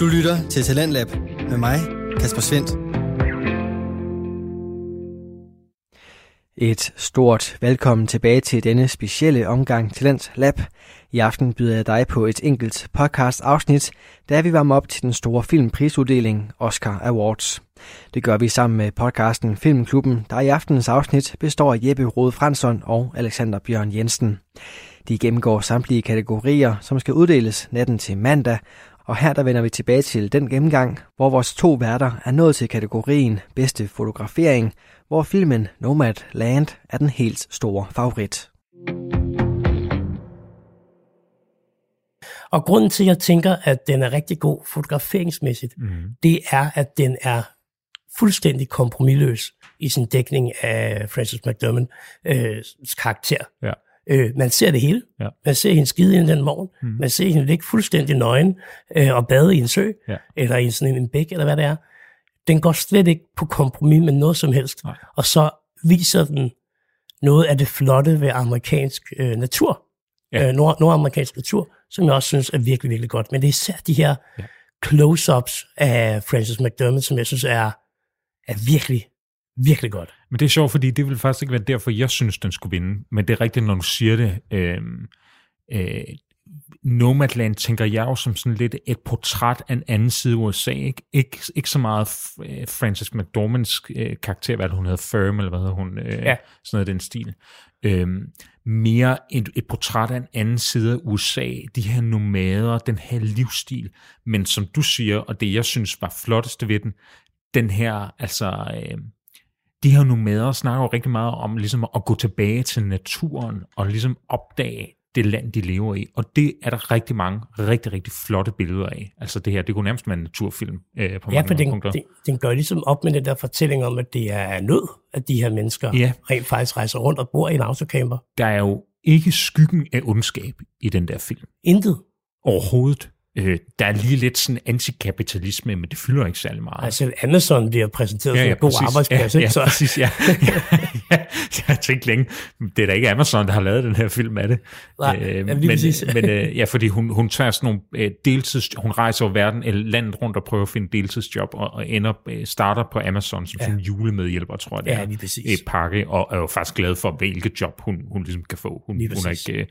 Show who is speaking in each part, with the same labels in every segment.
Speaker 1: Du lytter til Talentlab med mig, Kasper Svendt.
Speaker 2: Et stort velkommen tilbage til denne specielle omgang Talent Lab. I aften byder jeg dig på et enkelt podcast afsnit, da vi varmer op til den store filmprisuddeling Oscar Awards. Det gør vi sammen med podcasten Filmklubben, der i aftenens afsnit består af Jeppe Rode Fransson og Alexander Bjørn Jensen. De gennemgår samtlige kategorier, som skal uddeles natten til mandag, og her der vender vi tilbage til den gennemgang, hvor vores to værter er nået til kategorien bedste fotografering, hvor filmen Nomad Land er den helt store favorit.
Speaker 3: Og grunden til, at jeg tænker, at den er rigtig god fotograferingsmæssigt, mm. det er, at den er fuldstændig kompromilløs i sin dækning af Francis McDermott's øh, karakter.
Speaker 4: Ja.
Speaker 3: Øh, man ser det hele.
Speaker 4: Ja.
Speaker 3: Man ser hende skide ind den morgen. Mm. Man ser hende ligge fuldstændig nøgen øh, og bade i en sø,
Speaker 4: Ja.
Speaker 3: eller i sådan en bæk, eller hvad det er. Den går slet ikke på kompromis med noget som helst.
Speaker 4: Nej.
Speaker 3: Og så viser den noget af det flotte ved amerikansk øh, natur.
Speaker 4: Ja.
Speaker 3: Øh, nord, nordamerikansk natur, som jeg også synes er virkelig, virkelig godt. Men det er især de her
Speaker 4: Ja.
Speaker 3: close-ups af Francis McDermott, som jeg synes er, er virkelig, virkelig godt.
Speaker 4: Men det er sjovt, fordi det vil faktisk ikke være derfor, jeg synes, den skulle vinde. Men det er rigtigt, når du siger det. Øh, øh, Nomadland tænker jeg jo som sådan lidt et portræt af en anden side af USA. Ikke, ikke, ikke så meget øh, Frances McDormands øh, karakter, hvad hun hedder, Firm, eller hvad hedder hun, øh,
Speaker 3: Ja.
Speaker 4: sådan noget den stil. Øhm, mere et, et portræt af en anden side af USA, de her nomader, den her livsstil. Men som du siger, og det jeg synes var flotteste ved den, den her, altså, øh, de her nomader snakker jo rigtig meget om ligesom at gå tilbage til naturen og ligesom opdage det land, de lever i. Og det er der rigtig mange rigtig, rigtig flotte billeder af. Altså det her, det kunne nærmest være en naturfilm øh, på
Speaker 3: Ja,
Speaker 4: mange
Speaker 3: for den,
Speaker 4: punkter.
Speaker 3: den, den gør ligesom op med den der fortælling om, at det er nød, at de her mennesker
Speaker 4: Ja.
Speaker 3: rent faktisk rejser rundt og bor i en autocamper.
Speaker 4: Der er jo ikke skyggen af ondskab i den der film.
Speaker 3: Intet.
Speaker 4: Overhovedet. Øh, der er lige lidt sådan antikapitalisme, men det fylder ikke særlig meget.
Speaker 3: Altså Amazon bliver præsenteret som en god arbejdsplads,
Speaker 4: ja,
Speaker 3: ikke?
Speaker 4: Ja,
Speaker 3: Så,
Speaker 4: præcis, ja. ja. Jeg har tænkt længe, det er da ikke Amazon, der har lavet den her film af det.
Speaker 3: Nej, ja, lige
Speaker 4: men,
Speaker 3: præcis.
Speaker 4: men øh, ja, fordi hun, hun tager sådan nogle øh, deltids... Hun rejser over verden, eller landet rundt og prøver at finde deltidsjob, og, og ender, øh, starter på Amazon som ja. sådan julemedhjælper, tror jeg det
Speaker 3: Ja,
Speaker 4: er.
Speaker 3: præcis.
Speaker 4: Et pakke, og er jo faktisk glad for, hvilket job hun, hun ligesom kan få. Hun, hun er
Speaker 3: præcis.
Speaker 4: ikke...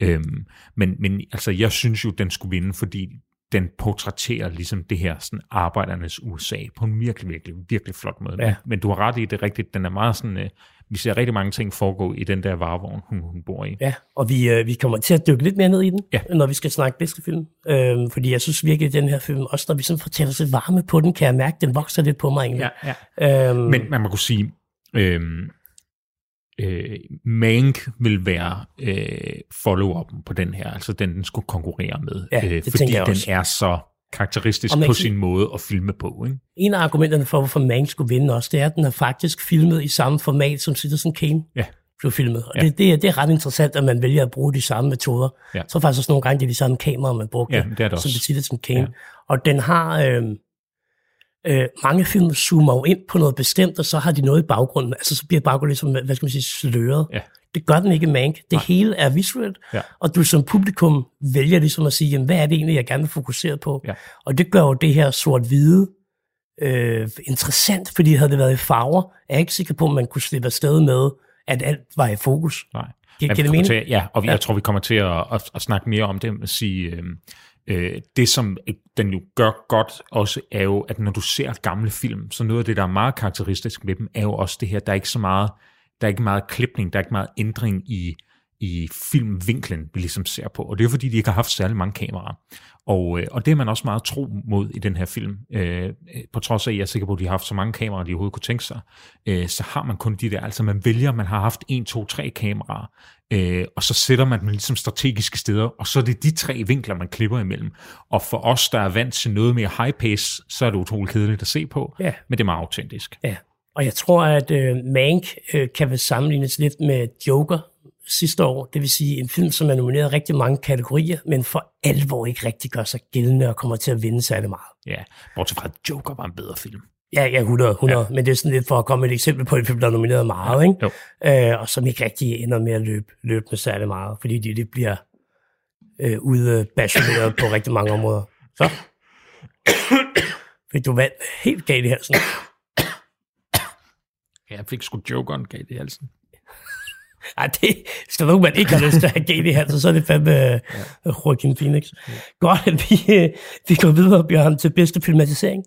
Speaker 4: Øh, øhm, men, men altså, jeg synes jo, den skulle vinde, fordi den portrætterer ligesom det her sådan arbejdernes USA på en virkelig, virkelig, virkelig flot måde.
Speaker 3: Ja.
Speaker 4: Men, du har ret i det er rigtigt. Den er meget sådan, øh, vi ser rigtig mange ting foregå i den der varevogn, hun, hun bor i.
Speaker 3: ja, og vi, øh, vi kommer til at dykke lidt mere ned i den,
Speaker 4: Ja.
Speaker 3: når vi skal snakke bedste film. Øhm, fordi jeg synes virkelig, at den her film, også når vi sådan fortæller sig varme på den, kan jeg mærke, at den vokser lidt på mig egentlig.
Speaker 4: ja.
Speaker 3: Øhm,
Speaker 4: Men man må kunne sige, øhm, øh, Mank vil være øh, follow-up'en på den her, altså den, den skulle konkurrere med,
Speaker 3: Ja,
Speaker 4: øh,
Speaker 3: det
Speaker 4: fordi den
Speaker 3: også.
Speaker 4: er så karakteristisk
Speaker 3: man
Speaker 4: på sin måde at filme på. Ikke?
Speaker 3: en af argumenterne for, hvorfor Mank skulle vinde også, det er, at den er faktisk filmet i samme format, som Citizen Kane
Speaker 4: Ja.
Speaker 3: blev filmet. Og
Speaker 4: Ja.
Speaker 3: det, det, er, det er ret interessant, at man vælger at bruge de samme metoder.
Speaker 4: Ja.
Speaker 3: Tror faktisk også nogle gange, det er de samme kameraer, man brugte,
Speaker 4: Ja, det er det
Speaker 3: som
Speaker 4: også.
Speaker 3: det Citizen Kane.
Speaker 4: Ja.
Speaker 3: Og den har... Øh, øh, mange film zoomer jo ind på noget bestemt, og så har de noget i baggrunden. Altså så bliver baggrunden ligesom, hvad skal man sige, sløret.
Speaker 4: Ja.
Speaker 3: Det gør den ikke Mank. Det hele er visuelt,
Speaker 4: Ja.
Speaker 3: og du som publikum vælger ligesom at sige, jamen, hvad er det egentlig, jeg gerne vil fokusere på?
Speaker 4: Ja.
Speaker 3: Og det gør jo det her sort-hvide øh, interessant, fordi havde det været i farver, er jeg ikke sikker på, at man kunne slippe afsted med, at alt var i fokus.
Speaker 4: Nej.
Speaker 3: Giver, det mening?
Speaker 4: Til, ja, og vi,
Speaker 3: Ja.
Speaker 4: jeg tror, vi kommer til at, at, at snakke mere om det, at sige, øh, øh, det som øh, den jo gør godt også, er jo, at når du ser gamle film, så noget af det, der er meget karakteristisk ved dem, er jo også det her, der er ikke så meget, der er ikke meget klipning, der er ikke meget ændring i, i filmvinklen, vi ligesom ser på. Og det er fordi, de ikke har haft særlig mange kameraer. Og, øh, og det er man også meget tro mod i den her film. Øh, øh, på trods af, at jeg er sikker på, at de har haft så mange kameraer, de overhovedet kunne tænke sig, øh, så har man kun de der. Altså man vælger, man har haft 1, 2, 3 kameraer, øh, og så sætter man dem ligesom strategiske steder, og så er det de tre vinkler, man klipper imellem. Og for os, der er vant til noget mere high pace, så er det utroligt kedeligt at se på,
Speaker 3: Ja.
Speaker 4: men det er meget autentisk.
Speaker 3: Ja, og jeg tror, at øh, Mank øh, kan vel sammenlignes lidt med Joker sidste år. Det vil sige en film, som er nomineret i rigtig mange kategorier, men for alvor ikke rigtig gør sig gældende og kommer til at vinde særlig meget.
Speaker 4: Ja, bortset fra, at Joker var en bedre film.
Speaker 3: Ja, ja, 100, 100. Ja. Men det er sådan lidt for at komme et eksempel på en film, der er nomineret meget, ikke?
Speaker 4: Jo.
Speaker 3: Øh, og som ikke rigtig ender med at løbe, løbe med særlig meget, fordi det, det bliver øh, udbassioneret på rigtig mange områder. Så, Fordi du vandt helt galt i halsen.
Speaker 4: Ja, jeg fik sgu jokeren galt i halsen.
Speaker 3: Ej, det, hvis der er nogen, man ikke har lyst til at have galt i halsen, så er det fandme ja. Joaquin Phoenix. Godt, at vi, øh, vi går videre, Bjørn, til bedste filmatisering.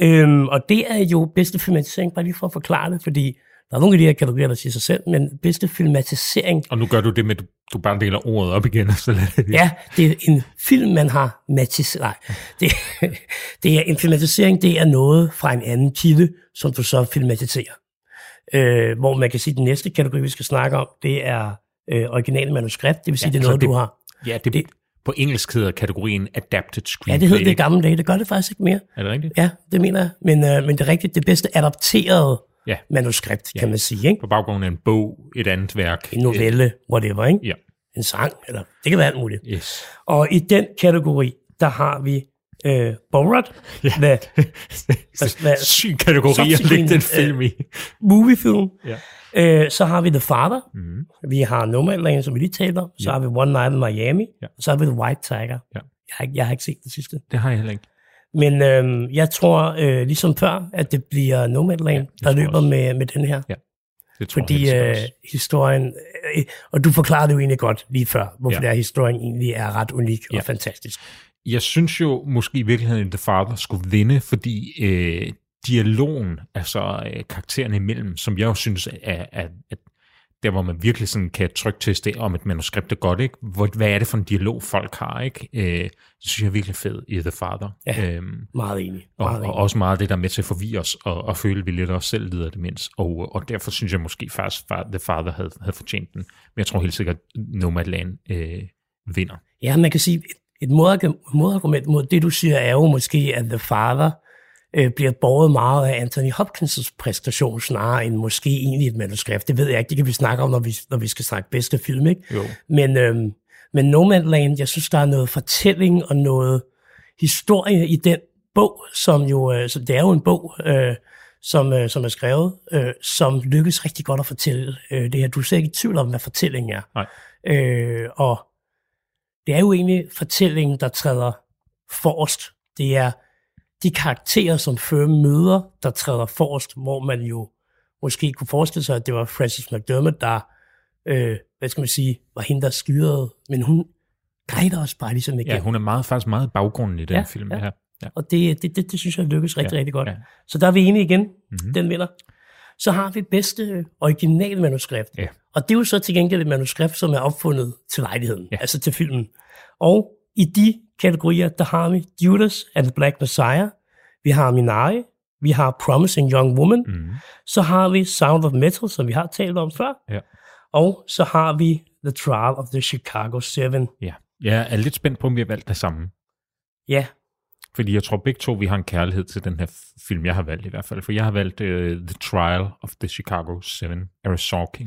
Speaker 3: Øhm, og det er jo bedste filmatisering, bare lige for at forklare det, fordi der er nogle af de her kategorier, der siger sig selv, men bedste filmatisering,
Speaker 4: Og nu gør du det med, at du, bare deler ordet op igen. Så det,
Speaker 3: ja, det er en film, man har matiseret. Nej, det, det er en filmatisering, det er noget fra en anden kilde, som du så filmatiserer. Øh, hvor man kan sige, at den næste kategori, vi skal snakke om, det er øh, originale manuskript, det vil sige,
Speaker 4: Ja,
Speaker 3: ja, det er noget,
Speaker 4: det-
Speaker 3: du har.
Speaker 4: ja, det, det, på engelsk hedder kategorien Adapted Screenplay.
Speaker 3: Ja, det hed det gamle dage, det gør det faktisk ikke mere.
Speaker 4: Er det rigtigt?
Speaker 3: Ja, det mener jeg. Men, øh, men det er rigtigt, det bedste adapterede
Speaker 4: Ja.
Speaker 3: manuskript, kan man sige. Ikke?
Speaker 4: På baggrund af en bog, et andet værk.
Speaker 3: En novelle, whatever, ikke?
Speaker 4: Ja.
Speaker 3: En sang, eller det kan være alt muligt.
Speaker 4: Yes.
Speaker 3: Og i den kategori, der har vi øh, Borat, ja. med hvad-
Speaker 4: Syg kategori at lægge den film i.
Speaker 3: moviefilm.
Speaker 4: Ja.
Speaker 3: Øh, så har vi The Father,
Speaker 4: Mm.
Speaker 3: vi har Nomadland, som vi lige talte om, så
Speaker 4: Ja.
Speaker 3: har vi One Night in Miami,
Speaker 4: Ja.
Speaker 3: og så har vi The White Tiger.
Speaker 4: Ja.
Speaker 3: Jeg, har, ikke- jeg har ikke set det sidste.
Speaker 4: Det har jeg heller ikke.
Speaker 3: Men øh, jeg tror, øh, ligesom før, at det bliver Nomadland,
Speaker 4: Ja,
Speaker 3: ja, der løber
Speaker 4: også.
Speaker 3: med, med den her.
Speaker 4: Det tror
Speaker 3: Fordi
Speaker 4: jeg
Speaker 3: øh, historien, øh, og du forklarede det jo egentlig godt lige før, hvorfor
Speaker 4: Ja.
Speaker 3: ja. det er, historien egentlig er ret unik og
Speaker 4: Ja.
Speaker 3: fantastisk.
Speaker 4: Jeg synes jo måske i virkeligheden, at The Father skulle vinde, fordi øh, dialogen, altså øh, karaktererne imellem, som jeg jo synes er, er, er der, hvor man virkelig sådan kan trykteste om et manuskript er godt, ikke? Hvor, hvad er det for en dialog, folk har, ikke? Øh, det synes jeg er virkelig fed i The Father.
Speaker 3: Ja.
Speaker 4: Øhm,
Speaker 3: Meget enig.
Speaker 4: og,
Speaker 3: Meget
Speaker 4: og
Speaker 3: enig.
Speaker 4: også meget det, der er med til at forvirre os, og, og føle, at vi lidt også selv lider af demens. Og, og derfor synes jeg måske faktisk, at The Father havde, havde fortjent den. Men jeg tror helt sikkert, Nomadland øh, vinder.
Speaker 3: Ja, man kan sige, et, et modargu- modargument mod det, du siger, er jo måske, at The Father øh, bliver båret meget af Anthony Hopkins' præstation, snarere end måske egentlig et manuskript. Det ved jeg ikke, det kan vi snakke om, når vi, når vi skal snakke bedste film, ikke?
Speaker 4: Jo.
Speaker 3: Men, øhm, men Nomadland, jeg synes, der er noget fortælling og noget historie i den bog, som jo, øh, så det er jo en bog, øh, som, øh, som er skrevet, øh, som lykkes rigtig godt at fortælle øh, det her. Du er slet ikke i tvivl om, hvad fortællingen er.
Speaker 4: Nej.
Speaker 3: Øh, og det er jo egentlig fortællingen, der træder forrest. Det er de karakterer, som Firm møder, der træder forrest, hvor man jo måske kunne forestille sig, at det var Francis McDermott, der, øh, hvad skal man sige, var hende, der styrede. Men hun guider os bare ligesom igen.
Speaker 4: Ja, hun er meget, faktisk meget baggrunden i den
Speaker 3: Ja,
Speaker 4: film
Speaker 3: ja.
Speaker 4: her. Ja.
Speaker 3: Og det, det, det, det synes jeg lykkes rigtig,
Speaker 4: Ja,
Speaker 3: rigtig godt.
Speaker 4: ja.
Speaker 3: Så der er vi enige igen.
Speaker 4: Mhm.
Speaker 3: Mm-hmm. Den vinder. Så har vi bedste øh, original manuskript.
Speaker 4: Ja.
Speaker 3: Og det er jo så til gengæld et manuskript, som er opfundet til lejligheden,
Speaker 4: ja.
Speaker 3: altså til filmen. Og i de kategorier, der har vi Judas and the Black Messiah, vi har Minari, vi har Promising Young Woman, mm. Så har vi Sound of Metal, som vi har talt om før,
Speaker 4: Ja.
Speaker 3: og så har vi The Trial of the Chicago 7.
Speaker 4: ja. Jeg er lidt spændt på, om vi har valgt det samme.
Speaker 3: Ja,
Speaker 4: Fordi jeg tror begge to, vi har en kærlighed til den her film, jeg har valgt i hvert fald. For jeg har valgt uh, The Trial of the Chicago 7, Aaron Sorkin,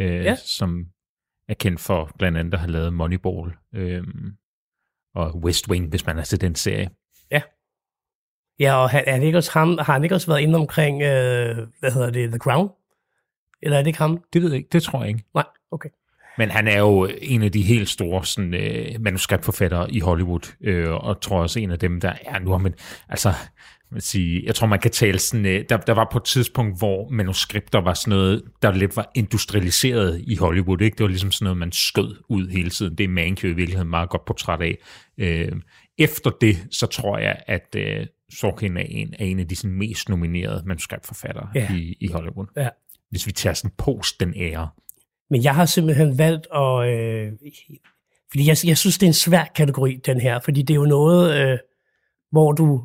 Speaker 4: uh,
Speaker 3: Ja.
Speaker 4: som er kendt for blandt andet at have lavet Moneyball øh, og West Wing, hvis man har set den serie.
Speaker 3: Ja, og han, det ikke også ham, har han ikke også været inde omkring, øh, hvad hedder det, The Crown? Eller er det ikke ham?
Speaker 4: Det ved jeg ikke, det tror jeg ikke.
Speaker 3: Nej, okay.
Speaker 4: Men han er jo en af de helt store sådan, øh, manuskriptforfattere i Hollywood, øh, og tror også en af dem, der er nu. Men altså, man sige, jeg tror, man kan tale sådan, øh, der, der var på et tidspunkt, hvor manuskripter var sådan noget, der lidt var industrialiseret i Hollywood. Ikke? Det var ligesom sådan noget, man skød ud hele tiden. Det er Mank jo i virkeligheden meget godt portræt af. Øh, efter det, så tror jeg, at øh, Sorkin er en, er en af de sådan, mest nominerede manuskriptforfattere
Speaker 3: Ja.
Speaker 4: i, i Hollywood.
Speaker 3: Ja.
Speaker 4: Hvis vi tager sådan post den ære.
Speaker 3: Men jeg har simpelthen valgt at... Øh, fordi jeg, jeg synes, det er en svær kategori, den her. Fordi det er jo noget, øh, hvor du...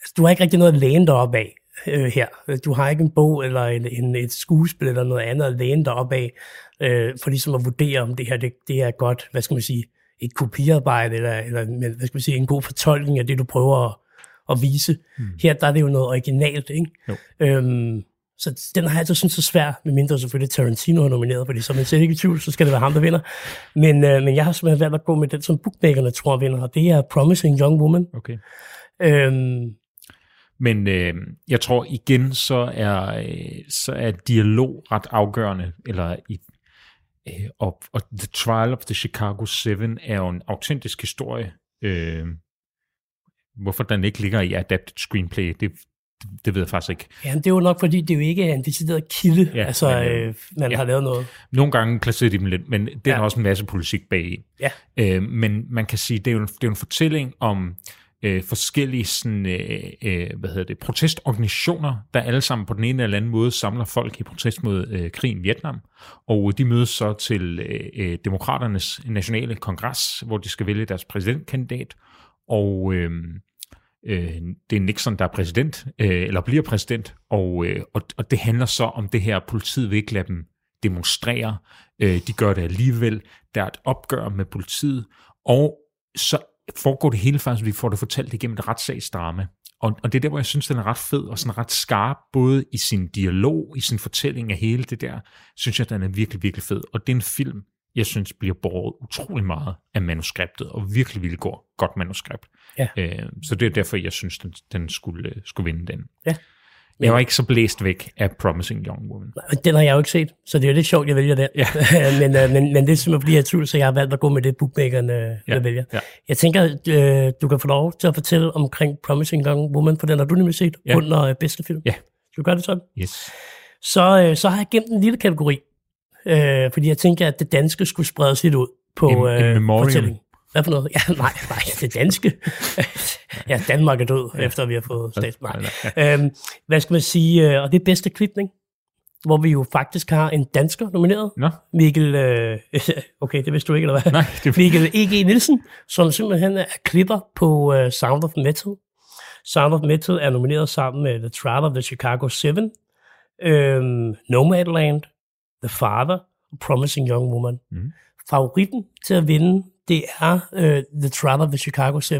Speaker 3: Altså, du har ikke rigtig noget at læne dig op af øh, her. Du har ikke en bog eller en, en, et skuespil eller noget andet at læne dig op af, øh, for ligesom at vurdere, om det her det, det er godt, hvad skal man sige, et kopiarbejde, eller, eller men, hvad skal man sige, en god fortolkning af det, du prøver at, at vise. Mm. Her der er det jo noget originalt, ikke?
Speaker 4: Jo.
Speaker 3: Øhm, så den har jeg altid syntes er svær, medmindre selvfølgelig Tarantino er nomineret, fordi så er man slet ikke i tvivl, så skal det være ham, der vinder. Men, øh, men jeg har simpelthen valgt at gå med den, som bookmakerne tror vinder, og det er Promising Young Woman.
Speaker 4: Okay.
Speaker 3: Øhm,
Speaker 4: Men øh, jeg tror igen, så er, øh, så er dialog ret afgørende, eller i, øh, og, og The Trial of the Chicago 7 er jo en autentisk historie, øh, hvorfor den ikke ligger i adapted screenplay, det, det ved jeg faktisk ikke.
Speaker 3: Ja, det er jo nok, fordi det jo ikke er en decideret kilde,
Speaker 4: Ja,
Speaker 3: ja, altså,
Speaker 4: men, øh,
Speaker 3: man
Speaker 4: ja.
Speaker 3: har lavet noget.
Speaker 4: Nogle gange placerer de dem lidt, men det er
Speaker 3: Ja.
Speaker 4: ja. også en masse politik bag.
Speaker 3: Ja.
Speaker 4: Øh, men man kan sige, det er jo en, det er jo en fortælling om øh, forskellige sådan, øh, øh, hvad hedder det, protestorganisationer, der alle sammen på den ene eller anden måde samler folk i protest mod øh, krigen i Vietnam. Og de mødes så til øh, øh, demokraternes nationale kongres, hvor de skal vælge deres præsidentkandidat. Og øh, øh, det er Nixon, der er præsident, øh, eller bliver præsident, og, øh, og, og det handler så om det her, politiet vil ikke lade dem demonstrere, øh, de gør det alligevel, der er et opgør med politiet, og så foregår det hele faktisk, vi får det fortalt igennem et retssagsdrama. Og, og det er der, hvor jeg synes, den er ret fed og sådan ret skarp, både i sin dialog, i sin fortælling af hele det der, synes jeg, den er virkelig, virkelig fed. Og det er en film, jeg synes bliver båret utrolig meget af manuskriptet, og virkelig, virkelig godt, godt manuskript.
Speaker 3: Ja.
Speaker 4: Øh, så det er derfor, jeg synes, den, den skulle, skulle vinde den.
Speaker 3: Ja.
Speaker 4: Jeg var ikke så blæst væk af Promising Young Woman.
Speaker 3: Den har jeg jo ikke set, så det er jo lidt sjovt, jeg vælger den.
Speaker 4: Ja.
Speaker 3: men, øh, men, men det er simpelthen fordi, jeg er tvivl, så jeg har valgt at gå med det, bookmakeren øh,
Speaker 4: Ja,
Speaker 3: vælger.
Speaker 4: ja.
Speaker 3: Jeg tænker, øh, du kan få lov til at fortælle omkring Promising Young Woman, for den har du nemlig set
Speaker 4: Ja.
Speaker 3: under øh, bedste film.
Speaker 4: Ja.
Speaker 3: Skal du gøre det sådan?
Speaker 4: Yes.
Speaker 3: Så, øh, så har jeg gemt en lille kategori, øh, fordi jeg tænker, at det danske skulle spredes lidt ud på
Speaker 4: In- in
Speaker 3: øh,
Speaker 4: memoriam.
Speaker 3: fortællingen. Hvad for noget? Ja, nej, nej, det danske. ja, Danmark er død, ja. efter vi har fået statsmagt. Øhm, hvad skal man sige? øh, Og det er bedste klipning, hvor vi jo faktisk har en dansker nomineret.
Speaker 4: Nå,
Speaker 3: Mikkel, øh, okay, det vidste du ikke, eller hvad?
Speaker 4: nej, det
Speaker 3: Mikkel E.G. Nielsen, som simpelthen er klipper på uh, Sound of Metal. Sound of Metal er nomineret sammen med The Trial of the Chicago 7, øhm, Nomadland, The Father og Promising Young Woman.
Speaker 4: Mhm.
Speaker 3: Favoritten til at vinde, det er uh, The of the Chicago 7,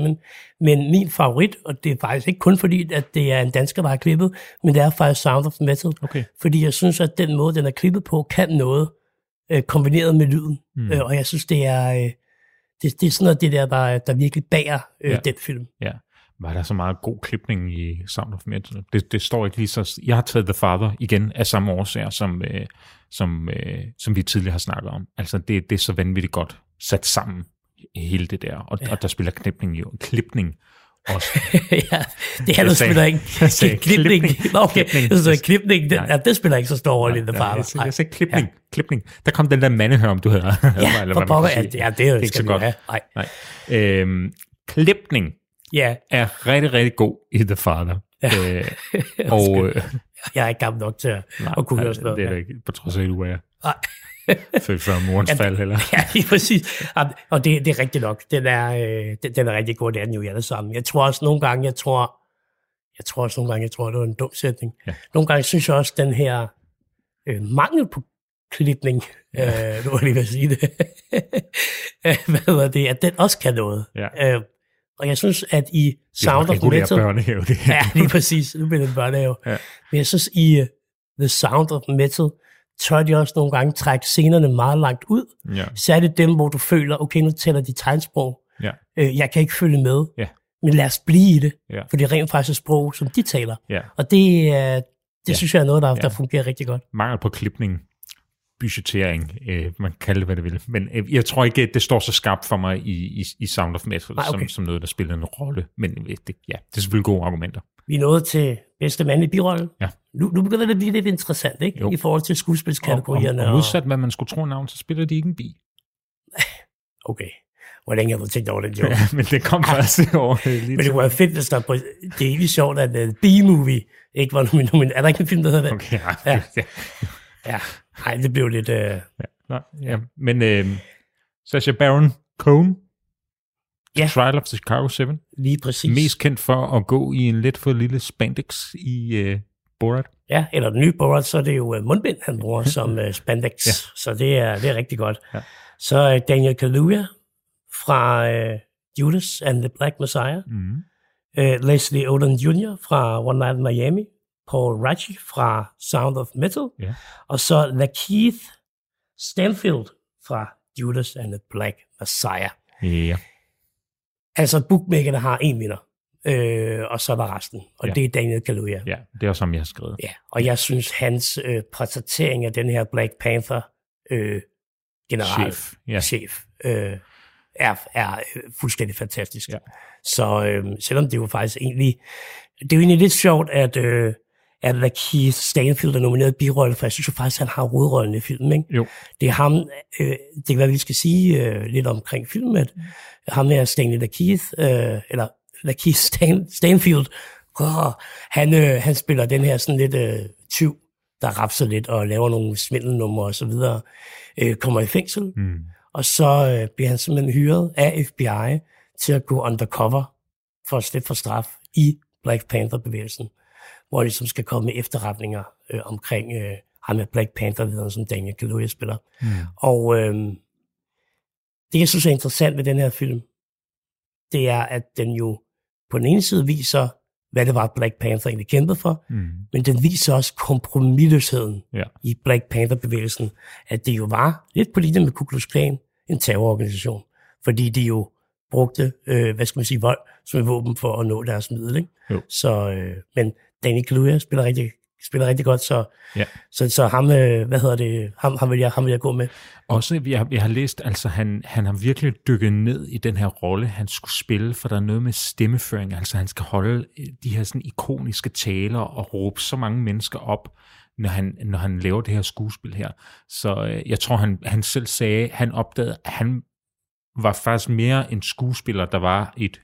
Speaker 3: men min favorit, og det er faktisk ikke kun fordi, at det er en dansker, der har klippet, men det er faktisk Sound of Metal,
Speaker 4: Okay.
Speaker 3: fordi jeg synes, at den måde, den er klippet på, kan noget øh, kombineret med lyden.
Speaker 4: Mm.
Speaker 3: Mm. Øh, og jeg synes, det er, øh, det, det er sådan noget, det der, der, der virkelig bærer øh,
Speaker 4: ja.
Speaker 3: den film.
Speaker 4: Ja. Var der så meget god klipning i Sound of Metal? Det, det står ikke lige så... Jeg har taget The Father igen af samme årsager, som, øh, som, øh, som vi tidligere har snakket om. Altså, det, det er så vanvittigt godt sat sammen, hele det der. Og, ja. og der spiller klipning jo. Klipning også.
Speaker 3: ja, det er
Speaker 4: sagde-
Speaker 3: spiller ikke.
Speaker 4: sagde
Speaker 3: klipning.
Speaker 4: klipning.
Speaker 3: Nå, Okay,
Speaker 4: Klipning.
Speaker 3: sagde klipning. Det,
Speaker 4: Nej.
Speaker 3: ja, det spiller ikke så stor rolle i The Father.
Speaker 4: Jeg, sagde- jeg sagde klipning. Ja. klipning. Der kom den der mandehørm, du hedder.
Speaker 3: Ja, for pokker. Ja, det er jo
Speaker 4: ikke så godt.
Speaker 3: Nej.
Speaker 4: Nej. Øhm, klipning
Speaker 3: Ja,
Speaker 4: er rigtig, rigtig god i The Father. Ja. Øh, og, øh,
Speaker 3: jeg er ikke gammel nok til at,
Speaker 4: nej,
Speaker 3: at kunne
Speaker 4: nej,
Speaker 3: høre sådan noget.
Speaker 4: det er
Speaker 3: ja.
Speaker 4: ikke, på trods af, at du er
Speaker 3: Nej.
Speaker 4: før morens
Speaker 3: Ja,
Speaker 4: fald, eller?
Speaker 3: Ja, lige præcis. Ja, Og det, det er rigtigt nok. Den er, øh, den, den er rigtig god, det er den jo i alle sammen. Jeg tror også nogle gange, jeg tror, jeg tror også nogle gange, jeg tror, det var en dum sætning.
Speaker 4: Ja.
Speaker 3: Nogle gange synes jeg også, den her øh, mangel på klipning, øh, nu var jeg lige ved at sige det, Øh, hvad hedder det, at den også kan noget.
Speaker 4: Ja.
Speaker 3: Øh, og jeg synes, at i Sound of Metal...
Speaker 4: børnehave, det.
Speaker 3: Ja, lige præcis. Nu bliver det en børnehave.
Speaker 4: Ja.
Speaker 3: Men jeg synes, i uh, The Sound of Metal, tør de også nogle gange trække scenerne meget langt ud.
Speaker 4: Ja.
Speaker 3: Særligt dem, hvor du føler, okay, nu tæller de tegnsprog.
Speaker 4: Ja.
Speaker 3: Øh, jeg kan ikke følge med.
Speaker 4: Ja.
Speaker 3: Men lad os blive i det.
Speaker 4: Ja.
Speaker 3: For det er rent faktisk et sprog, som de taler.
Speaker 4: ja.
Speaker 3: Og det, uh, det
Speaker 4: ja.
Speaker 3: synes jeg er noget, der,
Speaker 4: Ja.
Speaker 3: der fungerer rigtig godt.
Speaker 4: Mangel på klipning, budgettering, øh, man kan kalde det, hvad det vil. Men øh, jeg tror ikke, det står så skarpt for mig i, i, i Sound of Metal,
Speaker 3: Nej, okay.
Speaker 4: som, som noget, der spiller en rolle. Men øh, det, ja, det er selvfølgelig gode argumenter.
Speaker 3: Vi er nået til bedste mandlige birolle.
Speaker 4: Ja.
Speaker 3: Nu, nu begynder det at blive lidt interessant, ikke?
Speaker 4: Jo.
Speaker 3: I forhold til
Speaker 4: Og, og,
Speaker 3: skuespilskategorierne.
Speaker 4: og modsat, hvad man skulle tro navn, så spiller de ikke en bi.
Speaker 3: Okay. Hvor længe har du tænkt over den joke?
Speaker 4: Ja, men det kom først over øh, lige
Speaker 3: Men det kunne være fedt, hvis der på, det er egentlig sjovt, at uh, B-movie ikke var nomineret. Er der ikke en film, der hedder det?
Speaker 4: Okay, ja.
Speaker 3: Ja.
Speaker 4: ja.
Speaker 3: Nej, det blev lidt... Uh,
Speaker 4: ja. Nå, ja. Men øh, Sacha Baron Cohen,
Speaker 3: Ja.
Speaker 4: Trial of the Chicago 7,
Speaker 3: lige præcis.
Speaker 4: mest kendt for at gå i en lidt for lille spandex i øh, Borat.
Speaker 3: Ja, eller den nye Borat, så er det jo uh, mundbind, han bruger som uh, spandex.
Speaker 4: Ja.
Speaker 3: Så det er, det er rigtig godt.
Speaker 4: Ja.
Speaker 3: Så uh, Daniel Kaluuya fra uh, Judas and the Black Messiah.
Speaker 4: Mm.
Speaker 3: Uh, Leslie Odom Jr. fra One Night in Miami. Paul Raci fra Sound of Metal.
Speaker 4: Ja.
Speaker 3: Og så Lakeith Stanfield fra Judas and the Black Messiah.
Speaker 4: Ja.
Speaker 3: Altså, bookmakerne har en vinder, øh, og så er der resten, og
Speaker 4: ja.
Speaker 3: det er Daniel Kaluuya. Ja.
Speaker 4: ja, det er som jeg har skrevet.
Speaker 3: ja. Og jeg synes, hans øh, præsentering af den her Black Panther øh, general,
Speaker 4: Chef. Ja.
Speaker 3: chef øh, er, er øh, fuldstændig fantastisk.
Speaker 4: Ja.
Speaker 3: Så øh, selvom det jo faktisk egentlig, det er jo egentlig lidt sjovt, at, øh, at Lakeith Stanfield er nomineret birolle, for jeg synes jo faktisk, at han har hovedrollen i filmen. Ikke?
Speaker 4: Jo.
Speaker 3: Det er ham, øh, det er hvad vi skal sige øh, lidt omkring filmen, at ham her Stanley Lakeith, øh, eller Lakeith Stan, Stanfield, oh, han, øh, han spiller den her sådan lidt øh, tyv, der rapser lidt og laver nogle svindelnumre og så videre, øh, kommer i fængsel,
Speaker 4: Mm.
Speaker 3: og så øh, bliver han simpelthen hyret af FBI til at gå undercover for at slippe for straf i Black Panther-bevægelsen, hvor de ligesom skal komme efterretninger øh, omkring øh, ham med Black Panther-lederen, som Daniel Kaluuya spiller.
Speaker 4: Mm.
Speaker 3: Og øh, det, jeg synes er interessant ved den her film, det er, at den jo på den ene side viser, hvad det var, Black Panther egentlig kæmpede for,
Speaker 4: Mm.
Speaker 3: men den viser også kompromilløsheden
Speaker 4: Ja.
Speaker 3: i Black Panther-bevægelsen, at det jo var lidt på linje med Ku Klux Klan, en terrororganisation, fordi de jo brugte, øh, hvad skal man sige, vold som et våben for at nå deres middel. Ikke?
Speaker 4: Jo.
Speaker 3: Så, øh, men Danny Kaluuya spiller rigtig, spiller rigtig godt, så,
Speaker 4: Ja.
Speaker 3: så, så ham, øh, hvad hedder det, ham, ham, vil jeg, ham vil jeg gå med.
Speaker 4: Også, jeg, har- jeg har læst, altså han, han har virkelig dykket ned i den her rolle, han skulle spille, for der er noget med stemmeføring, altså han skal holde øh, de her sådan ikoniske taler og råbe så mange mennesker op, når han, når han laver det her skuespil her. Så øh, jeg tror, han, han selv sagde, han opdagede, at han var faktisk mere en skuespiller, der var et,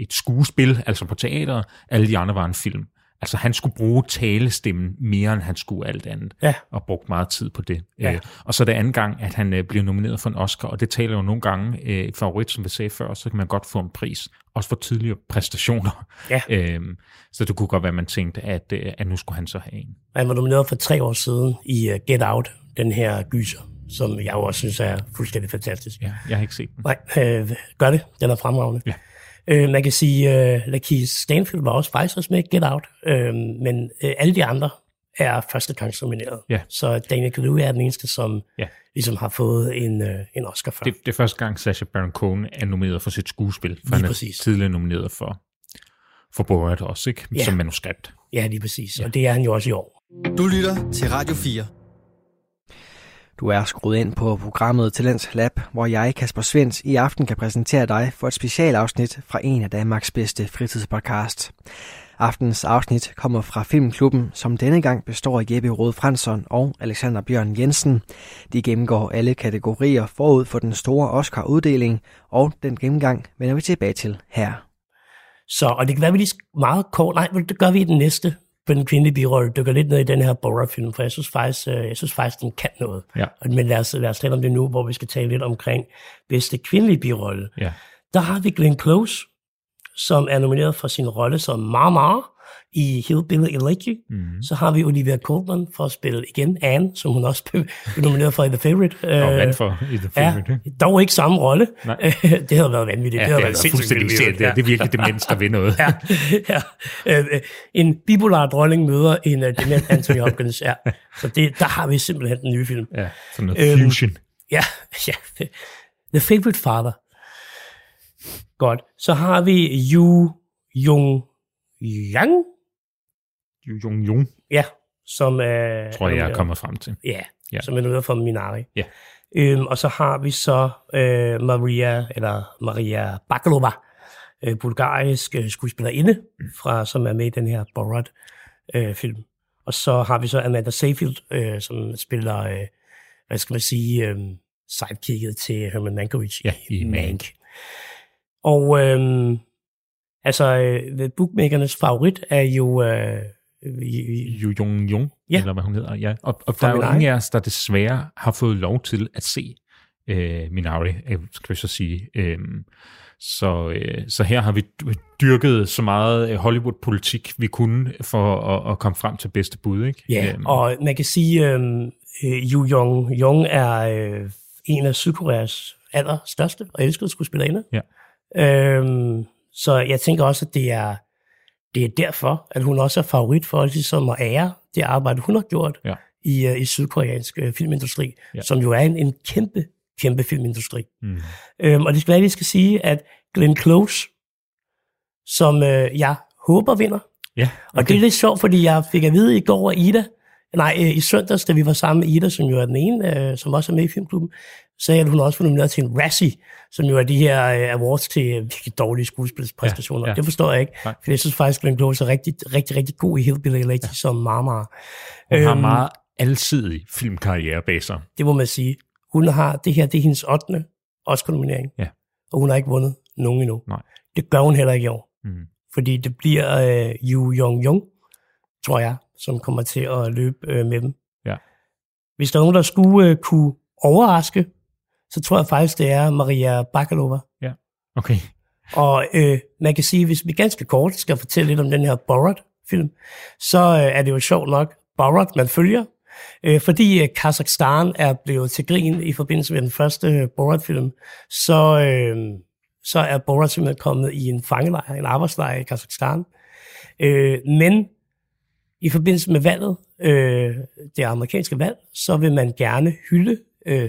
Speaker 4: et skuespil, altså på teater, alle de andre var en film. Altså han skulle bruge talestemmen mere, end han skulle alt andet
Speaker 3: Ja.
Speaker 4: og brugt meget tid på det.
Speaker 3: Ja.
Speaker 4: Øh, og så er det anden gang, at han øh, bliver nomineret for en Oscar, og det taler jo nogle gange, øh, favorit, som vi sagde før, så kan man godt få en pris, også for tidligere præstationer.
Speaker 3: Ja.
Speaker 4: Øhm, så det kunne godt være, at man tænkte, at, øh, at nu skulle han så have en.
Speaker 3: Han var nomineret for tre år siden i uh, Get Out, den her gyser, som jeg også synes er fuldstændig fantastisk.
Speaker 4: Ja, jeg har ikke set den.
Speaker 3: Nej, øh, gør det. Den er fremragende.
Speaker 4: Ja.
Speaker 3: Øh, man kan sige, øh, Lakeith Stanfield var også faktisk også med Get Out, øh, men øh, alle de andre er første gangs nomineret.
Speaker 4: Ja.
Speaker 3: Så Daniel Kaluuya er den eneste, som
Speaker 4: Ja.
Speaker 3: ligesom har fået en, øh, en Oscar før.
Speaker 4: Det, det er første gang, Sacha Baron Cohen er nomineret for sit skuespil, for
Speaker 3: Lige
Speaker 4: han er
Speaker 3: præcis.
Speaker 4: tidligere nomineret for, for Borat også, ikke?
Speaker 3: Ja.
Speaker 4: Som manuskript.
Speaker 3: Ja, lige præcis. Ja. Og det er han jo også i år.
Speaker 1: Du lytter til Radio 4.
Speaker 2: Du er skruet ind på programmet Talents Lab, hvor jeg, Kasper Svens, i aften kan præsentere dig for et specialafsnit fra en af Danmarks bedste fritidspodcast. Aftens afsnit kommer fra Filmklubben, som denne gang består af Jeppe Rode Fransson og Alexander Bjørn Jensen. De gennemgår alle kategorier forud for den store Oscar-uddeling, og den gennemgang vender vi tilbage til her.
Speaker 3: Så, og det kan være, at vi lige meget kort, nej, det gør vi i den næste, på den kvindelige birolle, dykker lidt ned i den her Borat-film, for jeg synes faktisk, øh, jeg synes faktisk den kan noget.
Speaker 4: Ja.
Speaker 3: Men lad os, lad os tale om det nu, hvor vi skal tale lidt omkring bedste kvindelige birolle.
Speaker 4: Ja.
Speaker 3: Der har vi Glenn Close, som er nomineret for sin rolle som Mama i Hillbilly Elegy.
Speaker 4: Mm.
Speaker 3: Så har vi Olivia Colman for at spille igen Anne, som hun også blev nomineret for i The Favorite.
Speaker 4: Og
Speaker 3: Øh,
Speaker 4: vand for i The
Speaker 3: Ja,
Speaker 4: Favorite. ikke?
Speaker 3: dog ikke samme rolle. Det havde været vanvittigt.
Speaker 4: Ja,
Speaker 3: det
Speaker 4: det,
Speaker 3: havde
Speaker 4: er
Speaker 3: været
Speaker 4: fuldstændig
Speaker 3: vildt.
Speaker 4: det, det, det er virkelig det mindste, der vil noget.
Speaker 3: ja, ja. Øh, øh, en bipolar dronning møder en uh, dement Anthony Hopkins. Ja. Så det, der har vi simpelthen den nye film.
Speaker 4: Ja, sådan noget
Speaker 3: Øhm,
Speaker 4: fusion.
Speaker 3: Ja, ja. The Favorite Father. Godt. Så har vi Yu Jung Yang.
Speaker 4: Jung Jung,
Speaker 3: Ja, som er...
Speaker 4: tror jeg, jeg er kommet frem til.
Speaker 3: Ja,
Speaker 4: Ja.
Speaker 3: som er noget fra Minari.
Speaker 4: Ja.
Speaker 3: Øhm, og så har vi så øh, Maria, eller Maria Bakalova, øh, bulgarisk øh, skuespillerinde, fra, som er med i den her Borat-film. Øh, film. og så har vi så Amanda Seyfield, øh, som spiller, øh, hvad skal man sige, øh, sidekicket til Herman Mankiewicz
Speaker 4: Ja, i Mank.
Speaker 3: Og øh, altså, øh, bookmakernes favorit er jo... Øh,
Speaker 4: Yu Jung Jung,
Speaker 3: Ja.
Speaker 4: eller hvad hun hedder. Ja. Og, og der er jo ingen af os, der desværre har fået lov til at se øh, Minari, øh, skal vi så sige. Øhm, så, øh, så her har vi dyrket så meget øh, Hollywood-politik, vi kunne, for at, at komme frem til bedste bud. Ikke?
Speaker 3: Ja,
Speaker 4: Øhm,
Speaker 3: og man kan sige, at øh, Yu Jong Jong er øh, en af Sydkoreas allerstørste og elskede skuespillerinder.
Speaker 4: Ja.
Speaker 3: Øhm, så jeg tænker også, at det er, det er derfor, at hun også er favorit for ligesom at ære det arbejde, hun har gjort
Speaker 4: Ja.
Speaker 3: i, øh, i sydkoreansk øh, filmindustri,
Speaker 4: Ja.
Speaker 3: som jo er en, en kæmpe, kæmpe filmindustri.
Speaker 4: mm,
Speaker 3: Øhm, og det skal være, at vi skal sige, at Glenn Close, som øh, jeg håber vinder,
Speaker 4: ja,
Speaker 3: og det er lidt sjovt, fordi jeg fik at vide i går af Ida, Nej, øh, i søndags, da vi var sammen med Ida, som jo er den ene, øh, som også er med i filmklubben, sagde at hun også var nomineret til en Razzie, som jo er de her øh, awards til virkelig dårlige skuespilspræstationer. Ja, ja. Det forstår jeg ikke, Nej. for jeg synes faktisk, at Glenn Close er rigtig, rigtig, rigtig god i Hillbilly Elegy ja. som Marmara.
Speaker 4: Hun øhm, har meget alsidig filmkarriere bag sig.
Speaker 3: Det må man sige. Hun har, det her det er hendes 8. Oscar-nominering,
Speaker 4: ja.
Speaker 3: og hun har ikke vundet nogen endnu.
Speaker 4: Nej.
Speaker 3: Det gør hun heller ikke i år, mm. fordi det bliver øh, Yu Yong Jung, tror jeg, som kommer til at løbe øh, med dem.
Speaker 4: Ja.
Speaker 3: Hvis der er nogen, der skulle øh, kunne overraske, så tror jeg faktisk, det er Maria Bakalova.
Speaker 4: Ja, okay.
Speaker 3: Og øh, man kan sige, hvis vi ganske kort skal fortælle lidt om den her Borat-film, så øh, er det jo sjovt nok Borat, man følger, øh, fordi øh, Kazakhstan er blevet til grin i forbindelse med den første øh, Borat-film, så, øh, så er Borat simpelthen kommet i en fangelejr, en arbejdslejr i Kazakhstan. Øh, men i forbindelse med valget, øh, det amerikanske valg, så vil man gerne hylde, øh,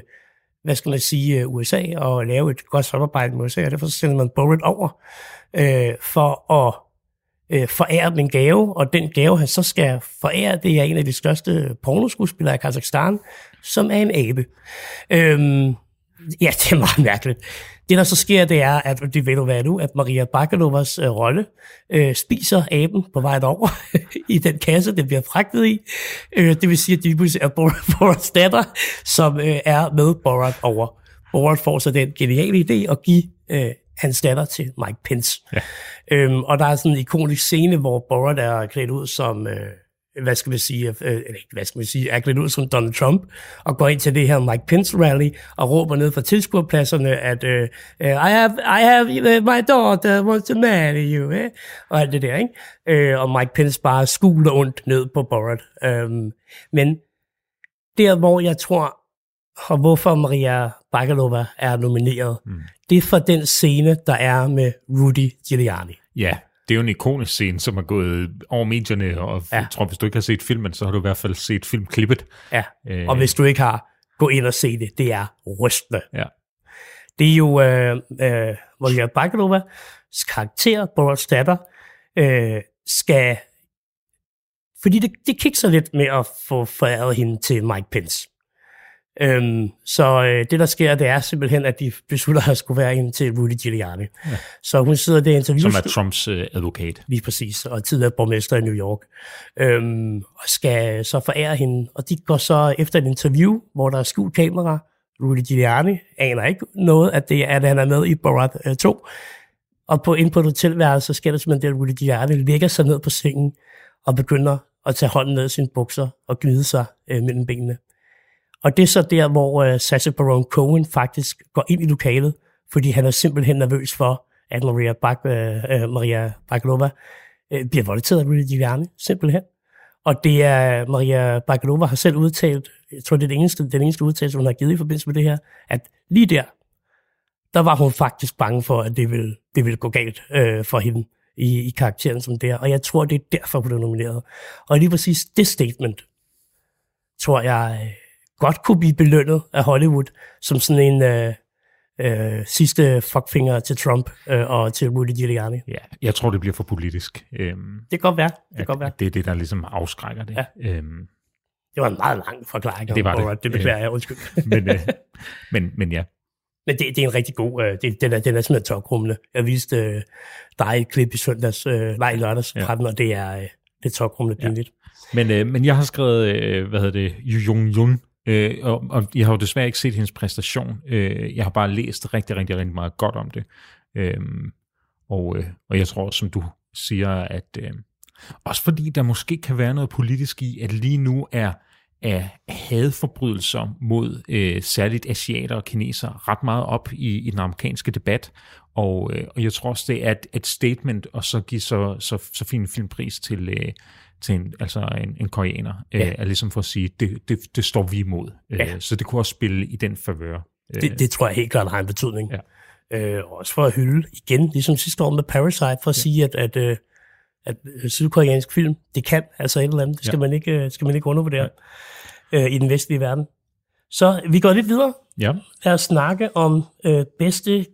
Speaker 3: hvad skal man sige, øh, USA og lave et godt samarbejde med USA, og derfor sender man Borat over øh, for at øh, forære dem en gave, og den gave, han så skal forære, det er en af de største pornoskuespillere i Kazakhstan, som er en abe. Øh, ja, det er meget mærkeligt. Det, der så sker, det er, at det ved du hvad nu, at Maria Bakalovas øh, rolle øh, spiser aben på vej over i den kasse, den bliver fragtet i. Øh, det vil sige, at det er Borats datter, som øh, er med Borat over. Borat får så den geniale idé at give øh, hans datter til Mike Pence.
Speaker 4: Ja.
Speaker 3: Øhm, og der er sådan en ikonisk scene, hvor Borat er klædt ud som... Øh, hvad skal man sige, øh, hvad skal man sige, er klædt ud som Donald Trump, og går ind til det her Mike Pence rally, og råber ned fra tilskuerpladserne, at uh, I have, I have uh, my daughter wants to marry you, eh? og alt det der, ikke? Uh, og Mike Pence bare skuler ondt ned på Borat. Um, men der, hvor jeg tror, og hvorfor Maria Bakalova er nomineret, mm. det er for den scene, der er med Rudy Giuliani.
Speaker 4: Ja, det er jo en ikonisk scene, som er gået over medierne, og ja. jeg tror, hvis du ikke har set filmen, så har du i hvert fald set filmklippet.
Speaker 3: Ja, øh, og hvis du ikke har, gå ind og se det. Det er rystende.
Speaker 4: Ja.
Speaker 3: Det er jo øh, øh, Maria Bakalovas karakter, Boris datter, øh, skal... Fordi det, det kikser lidt med at få foræret hende til Mike Pence. Øhm, så øh, det, der sker, det er simpelthen, at de beslutter at skulle være ind til Rudy Giuliani. Ja. Så hun sidder der i interview.
Speaker 4: Som er Trumps øh, advokat.
Speaker 3: Lige præcis, og tidligere borgmester i New York. Øhm, og skal så forære hende. Og de går så efter et interview, hvor der er skjult kamera. Rudy Giuliani aner ikke noget, at, det er, at han er med i Borat øh, 2. Og på, ind på et hotelværelse, så sker der simpelthen det, at Rudy Giuliani lægger sig ned på sengen og begynder at tage hånden ned i sine bukser og gnide sig øh, mellem benene. Og det er så der, hvor uh, Sacha Baron Cohen faktisk går ind i lokalet, fordi han er simpelthen nervøs for, at Maria, Bak, uh, Maria Bakalova uh, bliver voldtaget af Rudy Giuliani, simpelthen. Og det er, Maria Bakalova har selv udtalt, jeg tror det er det eneste, den eneste udtalelse, hun har givet i forbindelse med det her, at lige der, der var hun faktisk bange for, at det ville, det ville gå galt uh, for hende i, i karakteren som der. Og jeg tror, det er derfor, hun blev nomineret. Og lige præcis det statement, tror jeg, godt kunne blive belønnet af Hollywood som sådan en øh, øh, sidste fuckfinger til Trump øh, og til Rudy Giuliani.
Speaker 4: Ja, jeg tror, det bliver for politisk. Øhm,
Speaker 3: det kan godt være. Det, kan godt være.
Speaker 4: det er det, der ligesom afskrækker det.
Speaker 3: Ja. Øhm, det var en meget lang forklaring.
Speaker 4: Det var det.
Speaker 3: det. Det beklager jeg, undskyld.
Speaker 4: men, øh, men, men ja.
Speaker 3: Men det, det er en rigtig god, øh, det, den, er, den er simpelthen tokrummende. Jeg viste øh, dig et klip i søndags, øh, nej, lørdags ja. 13, og det er, øh, det er tokrummende pinligt.
Speaker 4: Ja. Men, øh, men jeg har skrevet, øh, hvad hedder det, Jung Jung Øh, og, og jeg har jo desværre ikke set hendes præstation. Øh, jeg har bare læst rigtig, rigtig, rigtig meget godt om det. Øh, og, øh, og jeg tror, som du siger, at øh, også fordi der måske kan være noget politisk i, at lige nu er af hadforbrydelser mod øh, særligt asiater og kineser ret meget op i, i den amerikanske debat. Og, øh, og jeg tror også, det er et, et statement, og så give så, så, så fin en filmpris til, øh, til en, altså en, en koreaner, ja. øh, er ligesom for at sige, det, det, det står vi imod. Øh, ja. Så det kunne også spille i den favør.
Speaker 3: Øh. Det, det tror jeg helt klart har en betydning. Ja. Øh, også for at hylde igen, ligesom sidste år med Parasite, for at ja. sige, at, at, at, at sydkoreansk film, det kan altså et eller andet. Det skal, ja. man, ikke, skal man ikke undervurdere ja. øh, i den vestlige verden. Så vi går lidt videre.
Speaker 4: Ja.
Speaker 3: Lad os snakke om øh, bedste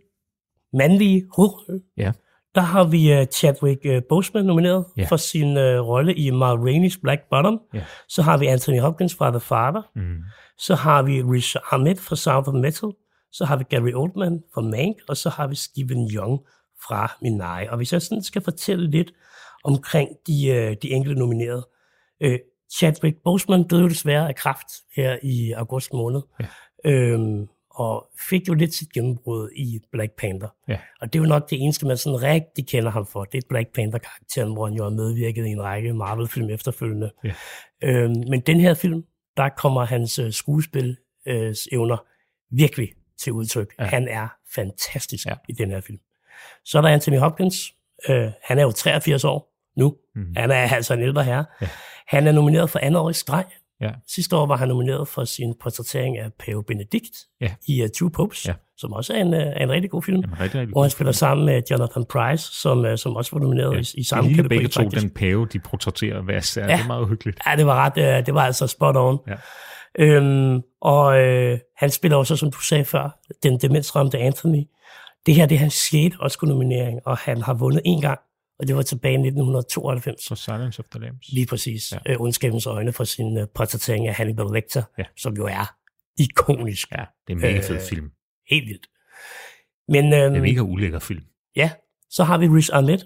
Speaker 3: mandlige hovedrolle.
Speaker 4: Ja.
Speaker 3: Der har vi uh, Chadwick uh, Boseman nomineret
Speaker 4: Ja.
Speaker 3: for sin uh, rolle i Ma Rainey's Black Bottom.
Speaker 4: Ja.
Speaker 3: Så har vi Anthony Hopkins fra The Father.
Speaker 4: Mm.
Speaker 3: Så har vi Riz Ahmed fra Sound of Metal. Så har vi Gary Oldman fra Mank. Og så har vi Stephen Young fra Minari. Og hvis jeg sådan skal fortælle lidt omkring de, øh, de enkelte nominerede. Øh, Chadwick Boseman døde jo desværre af kræft her i august måned.
Speaker 4: Ja.
Speaker 3: Øhm, og fik jo lidt sit gennembrud i Black Panther.
Speaker 4: Ja.
Speaker 3: Og det er jo nok det eneste, man sådan rigtig kender ham for. Det er Black Panther-karakteren, hvor han jo har medvirket i en række Marvel-film efterfølgende.
Speaker 4: Ja.
Speaker 3: Øhm, men den her film, der kommer hans øh, skuespil øh, virkelig til udtryk.
Speaker 4: Ja.
Speaker 3: Han er fantastisk
Speaker 4: Ja.
Speaker 3: i den her film. Så er der Anthony Hopkins. Øh, han er jo 83 år nu.
Speaker 4: Mm.
Speaker 3: Han er altså en ældre herre.
Speaker 4: Ja.
Speaker 3: Han er nomineret for andet år i streg.
Speaker 4: Ja.
Speaker 3: Sidste år var han nomineret for sin portrættering af Pave Benedict
Speaker 4: Ja.
Speaker 3: i uh, Two Popes,
Speaker 4: Ja.
Speaker 3: som også er en, uh, er en rigtig god film.
Speaker 4: Jamen, rigtig, rigtig
Speaker 3: Hvor han spiller sammen med Jonathan Price, som, uh, som også var nomineret
Speaker 4: Ja.
Speaker 3: i, i samme kategori
Speaker 4: begge to
Speaker 3: faktisk.
Speaker 4: den pave, de portrætterer hver sær. Ja. Det er meget uhyggeligt.
Speaker 3: Ja, det var ret, uh, det var altså spot on.
Speaker 4: Ja.
Speaker 3: Øhm, og øh, han spiller også, som du sagde før, den demensramte Anthony. Det her det er hans 6. Oscar-nominering, og han har vundet en gang, og det var tilbage i 1992.
Speaker 4: For Silence of the Lambs.
Speaker 3: Lige præcis.
Speaker 4: Ja.
Speaker 3: Øh, ondskabens øjne for sin øh, portrættering af Hannibal Lecter,
Speaker 4: Ja.
Speaker 3: som jo er ikonisk.
Speaker 4: Ja, det er en mega fed
Speaker 3: Øh,
Speaker 4: film.
Speaker 3: Helt vildt. Men
Speaker 4: Det er
Speaker 3: øhm,
Speaker 4: en mega ulækker film.
Speaker 3: ja, så har vi Riz Ahmed.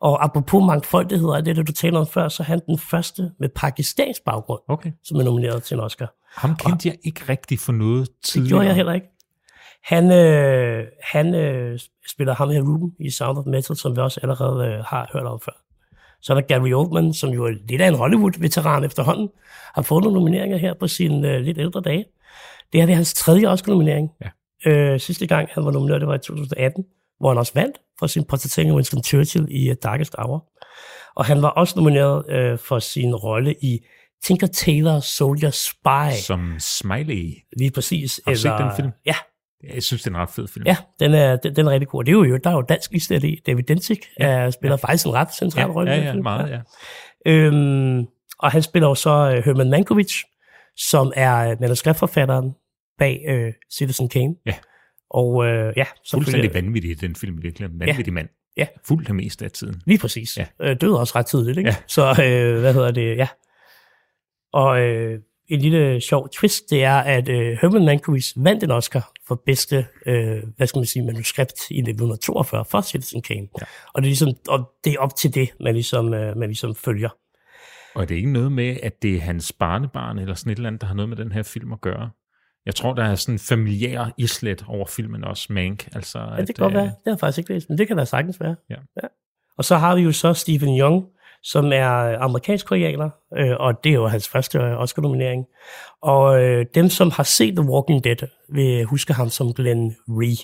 Speaker 3: Og apropos mangfoldighed og det, der du taler om før, så er han den første med pakistansk baggrund,
Speaker 4: Okay.
Speaker 3: som er nomineret til en Oscar.
Speaker 4: Ham kendte jeg ikke rigtig for noget
Speaker 3: Det
Speaker 4: tidligere.
Speaker 3: gjorde jeg heller ikke. Han, øh, han øh, spiller ham her Ruben i Sound of Metal, som vi også allerede øh, har hørt om før. Så er der Gary Oldman, som jo er lidt af en Hollywood-veteran efterhånden, har fået nogle nomineringer her på sine øh, lidt ældre dage. Det her det er hans tredje Oscar-nominering.
Speaker 4: Ja.
Speaker 3: Øh, sidste gang han var nomineret, det var i 2018, hvor han også vandt for sin portrættering af Winston Churchill i uh, Darkest Hour. Og han var også nomineret øh, for sin rolle i Tinker Tailor Soldier Spy.
Speaker 4: Som Smiley.
Speaker 3: Lige præcis.
Speaker 4: Har du set den film?
Speaker 3: Ja,
Speaker 4: Jeg synes, det er en ret fed film.
Speaker 3: Ja, den er, den, den er rigtig god. Det er jo, der er jo dansk listet i. David Densik ja, spiller ja. faktisk en ret central
Speaker 4: ja,
Speaker 3: rolle. i
Speaker 4: ja, ja,
Speaker 3: film.
Speaker 4: meget, ja.
Speaker 3: Øhm, og han spiller jo så uh, Herman Mankiewicz, som er øh, manuskriptforfatteren bag uh, Citizen Kane.
Speaker 4: Ja.
Speaker 3: Og uh, ja,
Speaker 4: Fuldstændig
Speaker 3: selvfølgelig,
Speaker 4: vanvittig den film, virkelig. Vanvittig mand.
Speaker 3: Ja.
Speaker 4: Fuldt det meste af tiden.
Speaker 3: lige præcis.
Speaker 4: Ja.
Speaker 3: Ja. Øh, døde også ret tidligt, ikke?
Speaker 4: Ja.
Speaker 3: Så øh, hvad hedder det, ja. Og øh, en lille sjov twist, det er, at øh, Herman Mankiewicz vandt en Oscar for bedste, øh, hvad skal man sige, manuskript i 1942 for Citizen Kane.
Speaker 4: Ja.
Speaker 3: Og det er ligesom, og det er op til det, man ligesom, øh, man ligesom følger.
Speaker 4: Og det er ikke noget med, at det er hans barnebarn eller sådan et eller andet, der har noget med den her film at gøre. Jeg tror, der er sådan en familiær islet over filmen også, Mank. Altså,
Speaker 3: Ja, det kan godt være. Det har jeg faktisk ikke læst, men det kan da sagtens være.
Speaker 4: Ja.
Speaker 3: ja. Og så har vi jo så Stephen Young, som er amerikansk-koreaner, øh, og det er jo hans første øh, Oscar-nominering. Og øh, dem, som har set The Walking Dead, vil huske ham som Glenn Ree,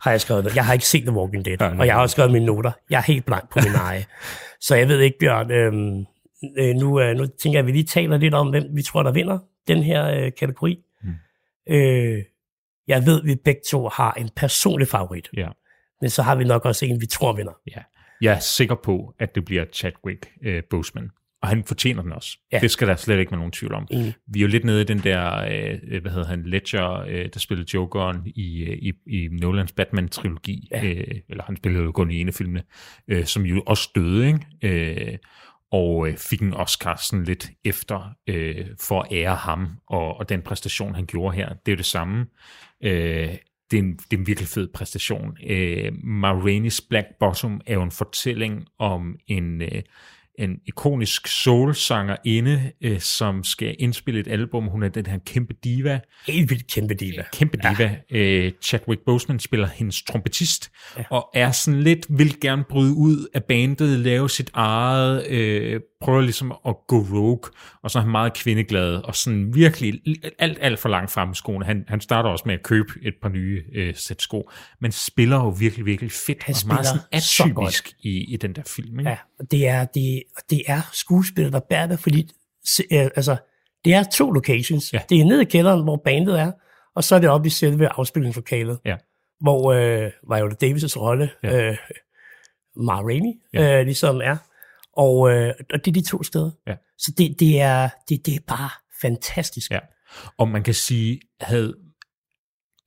Speaker 3: har jeg skrevet. Jeg har ikke set The Walking Dead,
Speaker 4: Ja,
Speaker 3: og jeg har også skrevet mine noter. Jeg er helt blank på min eje. Så jeg ved ikke, Bjørn, øh, øh, nu, øh, nu tænker jeg, at vi lige taler lidt om, hvem vi tror, der vinder den her øh, kategori.
Speaker 4: Mm.
Speaker 3: Øh, jeg ved, at vi begge to har en personlig favorit.
Speaker 4: Ja.
Speaker 3: Men så har vi nok også en, vi tror vinder.
Speaker 4: Ja. Jeg er sikker på, at det bliver Chadwick øh, Boseman. Og han fortjener den også. Ja. Det skal der slet ikke være nogen tvivl om.
Speaker 3: Enig.
Speaker 4: Vi er jo lidt nede i den der, øh, hvad hedder han, Ledger, øh, der spillede Jokeren i, øh, i, i Nolans Batman-trilogi.
Speaker 3: Ja.
Speaker 4: Øh, eller han spillede jo kun i ene filmene, øh, som jo også døde, ikke? Øh, og øh, fik en Oscar sådan lidt efter øh, for at ære ham og, og den præstation, han gjorde her. Det er jo det samme. Øh, det, er en, det er en virkelig fed præstation. Øh, Ma Rainey's Black Bottom er jo en fortælling om en, øh, en ikonisk soul-sangerinde, øh, som skal indspille et album. Hun er den her kæmpe diva,
Speaker 3: Helt vildt kæmpe diva.
Speaker 4: kæmpe diva. Ja. Øh, Chadwick Boseman spiller hendes trompetist, ja.
Speaker 3: Ja.
Speaker 4: og er sådan lidt, vil gerne bryde ud af bandet, lave sit eget, øh, prøver ligesom at gå rogue, og så er han meget kvindeglad, og sådan virkelig alt, alt for langt frem i skoene. Han, han starter også med at købe et par nye øh, sæt sko, men spiller jo virkelig, virkelig fedt,
Speaker 3: Han
Speaker 4: og meget sådan
Speaker 3: spiller så
Speaker 4: atypisk i, i den der film. Ikke?
Speaker 3: Ja, og det er, det, det er skuespillere, der bærer det, fordi se- øh, altså, det er to locations.
Speaker 4: Ja.
Speaker 3: Det er nede i kælderen, hvor bandet er, og så er det oppe i selve afspilningslokalet,
Speaker 4: Ja.
Speaker 3: hvor øh, Viola Davis' rolle,
Speaker 4: Ja.
Speaker 3: øh, Ma Rainey,
Speaker 4: ja.
Speaker 3: øh, ligesom er. Og, øh, og det er de to steder.
Speaker 4: Ja.
Speaker 3: Så det, det, er, det, det er bare fantastisk.
Speaker 4: Ja. Og man kan sige, havde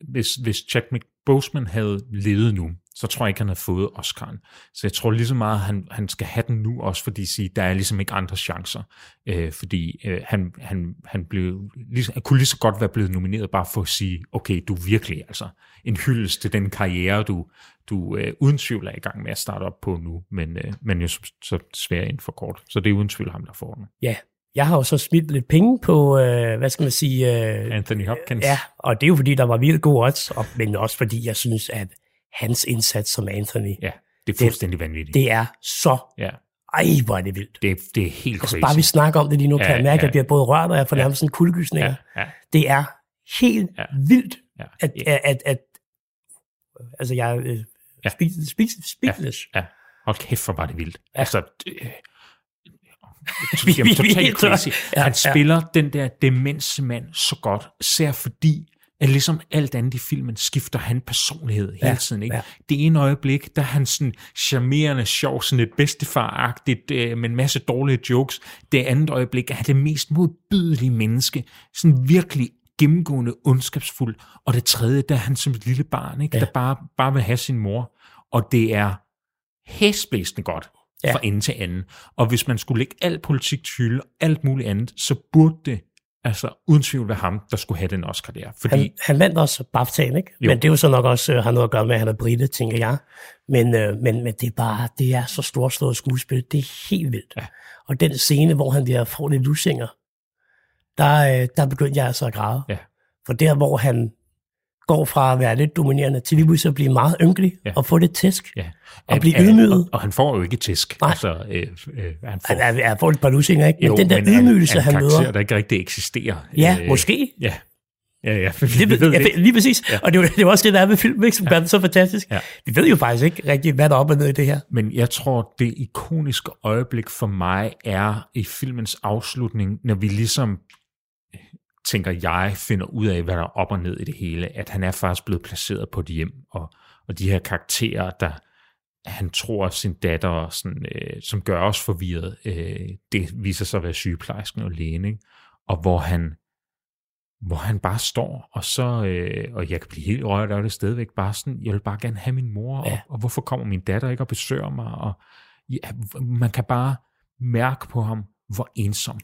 Speaker 4: hvis, hvis Jack Boseman havde levet nu, så tror jeg ikke, han havde fået Oscar'en. Så jeg tror lige så meget, han, han skal have den nu, også fordi sige, der er ligesom ikke andre chancer. Øh, fordi øh, han, han, han, blev, ligesom, han kunne lige så godt være blevet nomineret bare for at sige, okay, du er virkelig altså en hyldest til den karriere, du, du øh, uden tvivl er i gang med at starte op på nu, men, øh, men jo så, så svært inden for kort. Så det er uden tvivl ham, der får den.
Speaker 3: Ja, jeg har jo så smidt lidt penge på, øh, hvad skal man sige... Øh,
Speaker 4: Anthony Hopkins.
Speaker 3: Ja, og det er jo fordi, der var vildt gode odds, og, men også fordi, jeg synes, at hans indsats som Anthony,
Speaker 4: Ja, det er fuldstændig vanvittigt.
Speaker 3: det er så...
Speaker 4: ja,
Speaker 3: Ej, hvor er det vildt.
Speaker 4: det, er- det er helt
Speaker 3: Altså
Speaker 4: crazy.
Speaker 3: bare vi snakker om det lige nu, kan
Speaker 4: Ja,
Speaker 3: jeg mærke, at
Speaker 4: ja.
Speaker 3: jeg bliver både rørt, og jeg får nærmest sådan kuldegysninger.
Speaker 4: ja, ja,
Speaker 3: Det er helt
Speaker 4: Ja.
Speaker 3: vildt,
Speaker 4: ja,
Speaker 3: at,
Speaker 4: ja,
Speaker 3: at, at, at altså jeg øh,
Speaker 4: Ja.
Speaker 3: speak- speak- speechless.
Speaker 4: ja. Hold kæft, hvor var det vildt.
Speaker 3: Ja.
Speaker 4: Altså, det, Jamen, totalt crazy. Han spiller den der demensmand så godt, især fordi, at ligesom alt andet i filmen, skifter han personlighed hele
Speaker 3: Ja,
Speaker 4: tiden. Ikke?
Speaker 3: ja.
Speaker 4: Det ene øjeblik, der er han sådan charmerende, sjov, sådan et bedstefaragtigt, øh, med en masse dårlige jokes. Det andet øjeblik er han det mest modbydelige menneske. Sådan virkelig gennemgående ondskabsfuld. Og det tredje, der er han som et lille barn, ikke?
Speaker 3: Ja.
Speaker 4: der bare, bare vil have sin mor. Og det er hæsblæsende godt
Speaker 3: Ja.
Speaker 4: fra ende til anden. Og hvis man skulle lægge al politik til hylde, alt muligt andet, så burde det altså uden tvivl være ham, der skulle have den Oscar der. Fordi,
Speaker 3: Han, han vandt også BAFTA'en, ikke?
Speaker 4: Jo.
Speaker 3: Men det er jo så nok også øh, har noget at gøre med, at han er brite, tænker jeg. Men, øh, men, men det er bare, det er så storslået skuespil. Det er helt vildt.
Speaker 4: Ja.
Speaker 3: Og den scene, hvor han bliver får lidt lusinger, der, øh, der begyndte jeg altså at græde.
Speaker 4: Ja.
Speaker 3: For der, hvor han går fra at være lidt dominerende til lige pludselig at blive meget ynkelig
Speaker 4: Ja.
Speaker 3: og få lidt tæsk.
Speaker 4: ja,
Speaker 3: Og blive ydmyget.
Speaker 4: Og, og han får jo ikke tæsk.
Speaker 3: Nej.
Speaker 4: Altså, øh, øh, han får,
Speaker 3: Han, er får et par lusinger, ikke? Men
Speaker 4: jo,
Speaker 3: den der
Speaker 4: men han-
Speaker 3: ydmygelse,
Speaker 4: han,
Speaker 3: han,
Speaker 4: karakter,
Speaker 3: møder.
Speaker 4: der ikke rigtig eksisterer.
Speaker 3: Ja,
Speaker 4: Øh,
Speaker 3: måske.
Speaker 4: Ja, ja, ja.
Speaker 3: Det,
Speaker 4: vi ved
Speaker 3: ja,
Speaker 4: ikke.
Speaker 3: lige præcis. Ja. Og det er, jo, det jo også det, der er med film, ikke, som ja. er så fantastisk.
Speaker 4: Ja.
Speaker 3: Vi ved jo faktisk ikke rigtig, hvad der er op og ned i det her.
Speaker 4: Men jeg tror, det ikoniske øjeblik for mig er i filmens afslutning, når vi ligesom tænker jeg, finder ud af, hvad der er op og ned i det hele, at han er faktisk blevet placeret på et hjem, og, og de her karakterer, der han tror sin datter, sådan, øh, som gør os forvirret, øh, det viser sig at være sygeplejersken og lægen, ikke? og hvor han hvor han bare står, og så, øh, og jeg kan blive helt rørt af det stadigvæk, bare sådan, jeg vil bare gerne have min mor,
Speaker 3: Ja.
Speaker 4: og, og hvorfor kommer min datter ikke og besøger mig, og ja, man kan bare mærke på ham, hvor ensom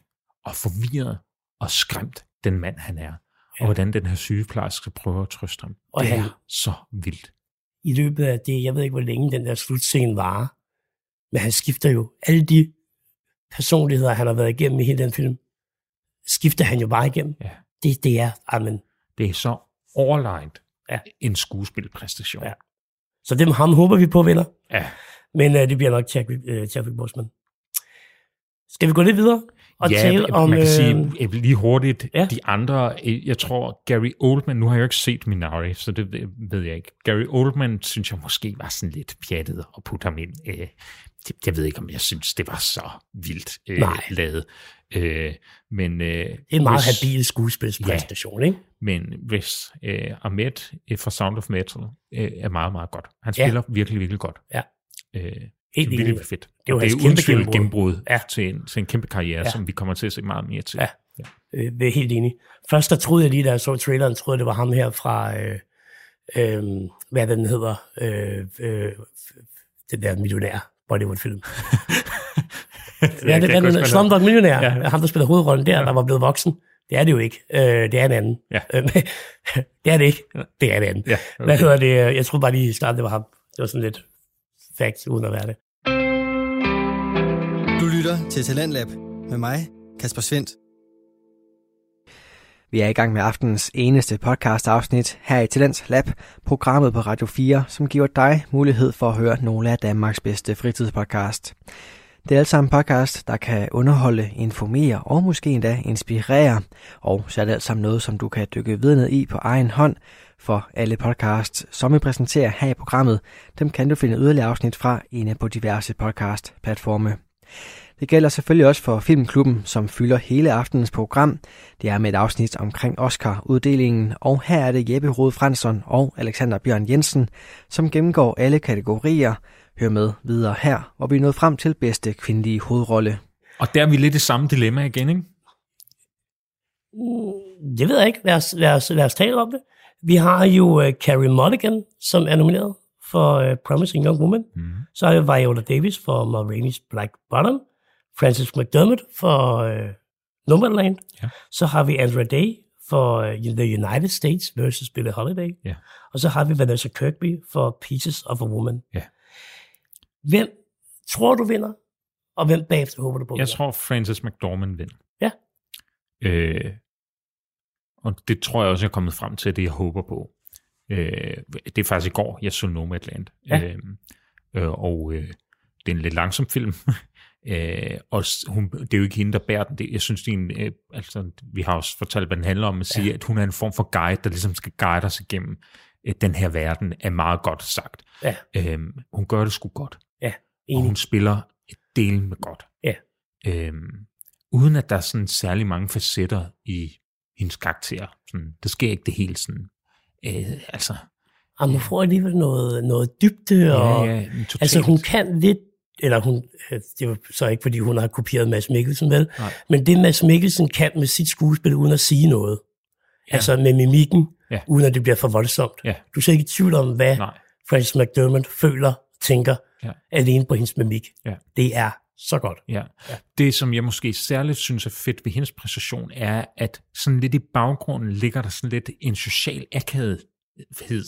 Speaker 4: og forvirret og skræmt den mand han er, og hvordan den her sygeplejerske prøver at trøste ham.
Speaker 3: Og
Speaker 4: det er så vildt.
Speaker 3: I løbet af det, jeg ved ikke, hvor længe den der slutscene varer, men han skifter jo alle de personligheder, han har været igennem i hele den film, skifter han jo bare igennem.
Speaker 4: Ja.
Speaker 3: Det, det er, amen.
Speaker 4: Det er så overlegnet
Speaker 3: Ja.
Speaker 4: en skuespilpræstation.
Speaker 3: Ja. Så dem ham håber vi på vinder,
Speaker 4: ja.
Speaker 3: men øh, det bliver nok Chadwick, Chadwick Boseman. Skal vi gå lidt videre og
Speaker 4: ja,
Speaker 3: tale om...
Speaker 4: man kan sige øh, lige hurtigt,
Speaker 3: ja.
Speaker 4: ja. de andre, øh, jeg tror Gary Oldman, nu har jeg jo ikke set Minari, så det ved- ved jeg ikke. Gary Oldman synes jeg måske var sådan lidt pjattet at putte ham ind. Øh, det- jeg ved ikke, om jeg synes, det var så vildt øh,
Speaker 3: Nej.
Speaker 4: lavet. Øh, men, øh,
Speaker 3: en meget
Speaker 4: hvis,
Speaker 3: habil skuespilspræstation, ja. ikke?
Speaker 4: Men hvis øh, Ahmed øh, fra Sound of Metal øh, er meget, meget godt. Han
Speaker 3: Ja.
Speaker 4: spiller virkelig, virkelig godt.
Speaker 3: Ja.
Speaker 4: Øh,
Speaker 3: Helt
Speaker 4: det er virkelig fedt.
Speaker 3: Det er hans
Speaker 4: det er uden tvivl
Speaker 3: gennembrud. Ja.
Speaker 4: ja. til, en, til en kæmpe karriere,
Speaker 3: Ja.
Speaker 4: ja. som vi kommer til at se meget mere til.
Speaker 3: Ja. Øh, jeg er helt enig. Først der troede jeg lige, da jeg så traileren, troede det var ham her fra, øh, øh, hvad den hedder, øh, øh, den der millionær Bollywood-film. Er det, er det, Slumdog Millionær. Ja.
Speaker 4: Ja.
Speaker 3: Ham, der spiller hovedrollen der, der var blevet voksen. Det er det jo ikke. Øh, det er en anden.
Speaker 4: Ja.
Speaker 3: Øh, det er det ikke. Det er en anden.
Speaker 4: Ja,
Speaker 3: Okay. Hvad hedder det? Jeg troede bare lige i starten, det var ham. Det var sådan lidt fact, uden at være det.
Speaker 1: Du lytter til Talentlab med mig, Kasper Svendt.
Speaker 2: Vi er i gang med aftenens eneste podcast afsnit her i Talents Lab, programmet på Radio 4, som giver dig mulighed for at høre nogle af Danmarks bedste fritidspodcast. Det er altså en podcast, der kan underholde, informere og måske endda inspirere, og så er det alt sammen noget, som du kan dykke videre ned i på egen hånd, for alle podcasts, som vi præsenterer her i programmet, dem kan du finde yderligere afsnit fra inde på diverse podcast-platforme. Det gælder selvfølgelig også for Filmklubben, som fylder hele aftenens program. Det er med et afsnit omkring Oscar-uddelingen, og her er det Jeppe Rode Fransson og Alexander Bjørn Jensen, som gennemgår alle kategorier. Hør med videre her, hvor vi er nået frem til bedste kvindelige hovedrolle.
Speaker 4: Og der er vi lidt i samme dilemma igen, ikke?
Speaker 3: Mm, Det ved jeg ikke. Lad os, lad os, lad os tale om det. Vi har jo uh, Carrie Mulligan, som er nomineret for uh, Promising Young Woman. Mm. Så har vi Viola Davis for Ma Rainey's Black Bottom. Francis McDermott for uh, Nomadland.
Speaker 4: Ja.
Speaker 3: Så har vi Andra Day for uh, The United States versus Billie Holiday.
Speaker 4: Ja.
Speaker 3: Og så har vi Vanessa Kirkby for Pieces of a Woman.
Speaker 4: Ja.
Speaker 3: Hvem tror du vinder, og hvem bagefter håber du på
Speaker 4: Jeg
Speaker 3: vinder?
Speaker 4: tror, Frances McDormand vinder.
Speaker 3: Ja.
Speaker 4: Øh, og det tror jeg også, jeg er kommet frem til, det jeg håber på. Øh, det er faktisk i går, jeg så Nomadland.
Speaker 3: Ja.
Speaker 4: Øh, øh, og øh, det er en lidt langsom film. øh, og hun, det er jo ikke hende, der bærer den. Det, jeg synes, det er en, øh, altså, vi har også fortalt, hvad den handler om, at sige, ja. at hun er en form for guide, der ligesom skal guide os igennem øh, den her verden, er meget godt sagt.
Speaker 3: Ja.
Speaker 4: Øh, hun gør det sgu godt.
Speaker 3: Ja,
Speaker 4: og
Speaker 3: enig.
Speaker 4: hun spiller et del med godt.
Speaker 3: Ja.
Speaker 4: Øhm, uden at der er sådan særlig mange facetter i hendes karakter. Sådan, der sker ikke det hele sådan. Øh, altså,
Speaker 3: Og man får alligevel noget, noget dybde, og,
Speaker 4: ja, ja, totalt.
Speaker 3: altså hun kan lidt, eller hun, øh, det jo så ikke, fordi hun har kopieret Mads Mikkelsen, vel?
Speaker 4: Nej.
Speaker 3: Men det Mads Mikkelsen kan med sit skuespil, uden at sige noget, ja. altså med mimikken,
Speaker 4: Ja.
Speaker 3: uden at det bliver for voldsomt.
Speaker 4: Ja.
Speaker 3: Du er så ikke i tvivl om, hvad
Speaker 4: Nej.
Speaker 3: Francis McDermott føler, tænker,
Speaker 4: Ja.
Speaker 3: alene på hendes mimik.
Speaker 4: Ja.
Speaker 3: Det er så godt.
Speaker 4: Ja. Det, som jeg måske særligt synes er fedt ved hendes præstation, er, at sådan lidt i baggrunden ligger der sådan lidt en social akavighed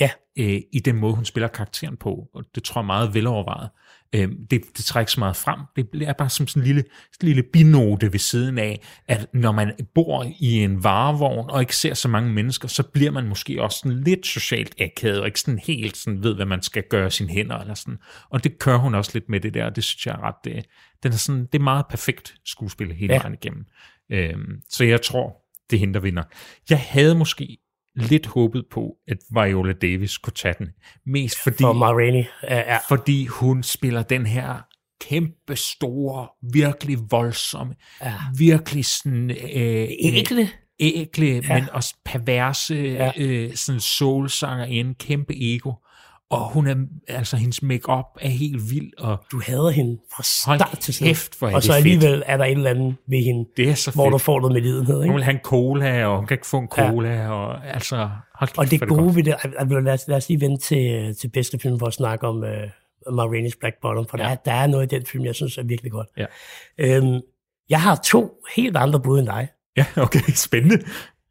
Speaker 3: Ja.
Speaker 4: øh, i den måde, hun spiller karakteren på. Og det tror jeg er meget velovervejet. Øh, det, det trækker så meget frem. Det er bare som sådan en lille, sådan en lille binote ved siden af, at når man bor i en varevogn og ikke ser så mange mennesker, så bliver man måske også sådan lidt socialt akavet, og ikke sådan helt sådan ved, hvad man skal gøre sine hænder. Eller sådan. Og det kører hun også lidt med det der, og det synes jeg er ret... Det, den er sådan, det er meget perfekt skuespil hele
Speaker 3: Ja.
Speaker 4: vejen igennem. Øhm, så jeg tror, det er hende, der vinder. Jeg havde måske lidt håbet på, at Viola Davis kunne tage den. Mest fordi,
Speaker 3: For Ma Rainey er, er
Speaker 4: fordi hun spiller den her kæmpe store, virkelig voldsomme,
Speaker 3: Ja.
Speaker 4: virkelig sådan... Øh,
Speaker 3: ægle.
Speaker 4: ægle,
Speaker 3: Ja.
Speaker 4: ja. men også perverse,
Speaker 3: Ja.
Speaker 4: ja. øh, sådan soulsanger en kæmpe ego. Og hun er, altså hendes makeup er helt vild, og
Speaker 3: Du hader hende fra start til slut.
Speaker 4: er
Speaker 3: Og
Speaker 4: det
Speaker 3: så
Speaker 4: fedt.
Speaker 3: alligevel er der et eller andet ved hende,
Speaker 4: det er så
Speaker 3: hvor du
Speaker 4: fedt.
Speaker 3: får noget medlidenhed.
Speaker 4: Hun
Speaker 3: Ikke?
Speaker 4: vil have en cola, og hun kan ikke få en cola, ja. og altså, hold kæft,
Speaker 3: Og det
Speaker 4: er
Speaker 3: gode
Speaker 4: godt.
Speaker 3: ved det, altså, lad, os, lad os lige vente til, til bedste film for at snakke om uh, Ma Rainey's Black Bottom, for ja. der, er, der er noget i den film, jeg synes er virkelig godt.
Speaker 4: Ja.
Speaker 3: Øhm, jeg har to helt andre bud end dig.
Speaker 4: Ja, okay, spændende.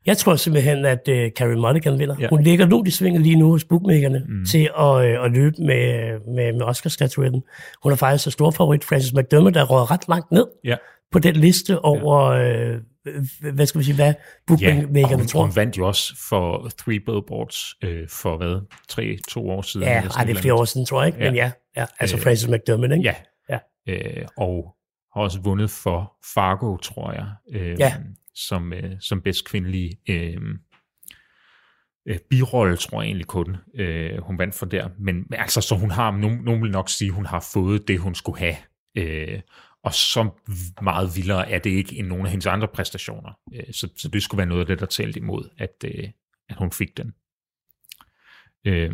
Speaker 3: Jeg tror simpelthen, at uh, Carrie Mulligan vinder. Ja.
Speaker 4: Ja.
Speaker 3: Hun ligger nu i svinget lige nu hos bookmakerne mm. til at, uh, at løbe med, med, med Oscar-statuetten. Hun er faktisk så stor favorit. Frances McDermott er røget ret langt ned
Speaker 4: Ja,
Speaker 3: på den liste over, øh, hvad skal vi sige, hvad
Speaker 4: ja
Speaker 3: bookmakerne
Speaker 4: hun,
Speaker 3: tror.
Speaker 4: hun vandt jo også for Three Billboards øh, for hvad, tre, to år siden.
Speaker 3: Ja, ej, det
Speaker 4: et
Speaker 3: er flere år siden, tror jeg ikke. Ja. Men ja, ja altså
Speaker 4: Øh,
Speaker 3: Frances McDermott, ikke?
Speaker 4: Ja.
Speaker 3: Ja.
Speaker 4: Øh, og har også vundet for Fargo, tror jeg, øh,
Speaker 3: Ja
Speaker 4: som, øh, som bedst kvindelige øh, øh, birolle, tror jeg egentlig kun, øh, hun vandt for der. Men men altså, så hun har, nogen, nogen vil nok sige, hun har fået det, hun skulle have. Øh, og så meget vildere er det ikke end nogle af hendes andre præstationer. Øh, så, så det skulle være noget af det, der talte imod, at, øh, at hun fik den. Øh,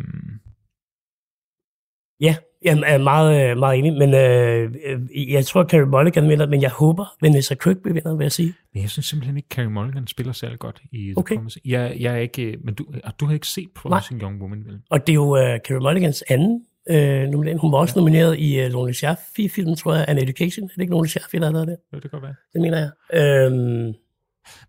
Speaker 3: Ja, jeg er meget, øh, meget enig, men øh, øh, jeg tror, Carrie Mulligan vinder, men jeg håber, Vanessa Kirkby vinder, vil jeg sige.
Speaker 4: Men jeg synes simpelthen ikke, Carrie Mulligan spiller særlig godt i The
Speaker 3: Okay.
Speaker 4: Promising. Jeg, jeg er ikke, men du, du har ikke set Promising Young Woman, vel?
Speaker 3: Og det er jo uh, Carrie Mulligans anden øh, nominering. Hun var også ja. nomineret i uh, Lone Scherf-filmen, tror jeg, An Education. Er det ikke Lone Scherf, der har lavet det?
Speaker 4: Ja, det kan godt være.
Speaker 3: Det mener jeg. Øhm,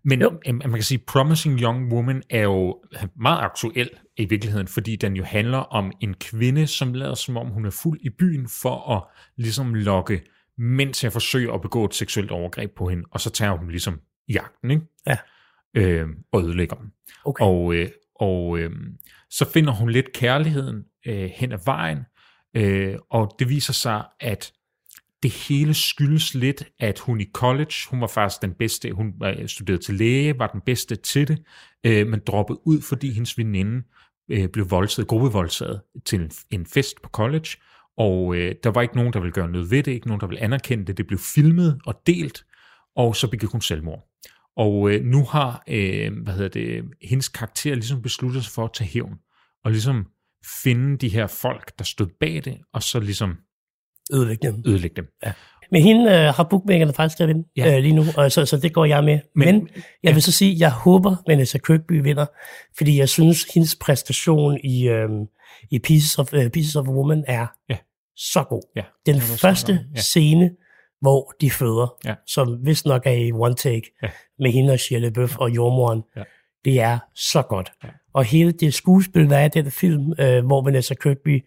Speaker 4: Men
Speaker 3: Jo.
Speaker 4: man kan sige, Promising Young Woman er jo meget aktuel i virkeligheden, fordi den jo handler om en kvinde, som lader som om hun er fuld i byen for at ligesom lokke mænd til at forsøge at begå et seksuelt overgreb på hende, og så tager hun dem ligesom i jagten, ikke?
Speaker 3: Ja.
Speaker 4: Øh, og ødelægger dem.
Speaker 3: okay.
Speaker 4: Og, øh, og øh, så finder hun lidt kærligheden øh, hen ad vejen, øh, og det viser sig, at det hele skyldes lidt, at hun i college, hun var faktisk den bedste, hun øh, studerede til læge, var den bedste til det, øh, men droppede ud, fordi hendes veninde øh, blev voldtaget, gruppevoldtaget til en, en fest på college, og øh, der var ikke nogen, der ville gøre noget ved det, ikke nogen, der ville anerkende det, det blev filmet og delt, og så begik hun selvmord. Og øh, nu har, øh, hvad hedder det, hendes karakter ligesom besluttet sig for at tage hævn, og ligesom finde de her folk, der stod bag det, og så ligesom
Speaker 3: Ødelæggende.
Speaker 4: ødelægge dem.
Speaker 3: Ja. Men hende øh, har bookmakerne faktisk til at vinde
Speaker 4: Ja.
Speaker 3: ja. øh, lige nu, og så, så det går jeg med.
Speaker 4: Men-
Speaker 3: Men, jeg vil så sige, jeg håber, Vanessa Kirkby vinder, fordi jeg synes, hendes præstation i, øh, i Pieces, of, uh, Pieces of a Woman er
Speaker 4: Ja.
Speaker 3: så god.
Speaker 4: Ja,
Speaker 3: Den første
Speaker 4: ja.
Speaker 3: scene, hvor de føder,
Speaker 4: Ja.
Speaker 3: som vist nok er i one take,
Speaker 4: Ja.
Speaker 3: med hende og Shia LaBeouf og jordmoren,
Speaker 4: Ja.
Speaker 3: det er så godt.
Speaker 4: Ja.
Speaker 3: Og hele det skuespil, der er i den film, øh, hvor Vanessa Kirkby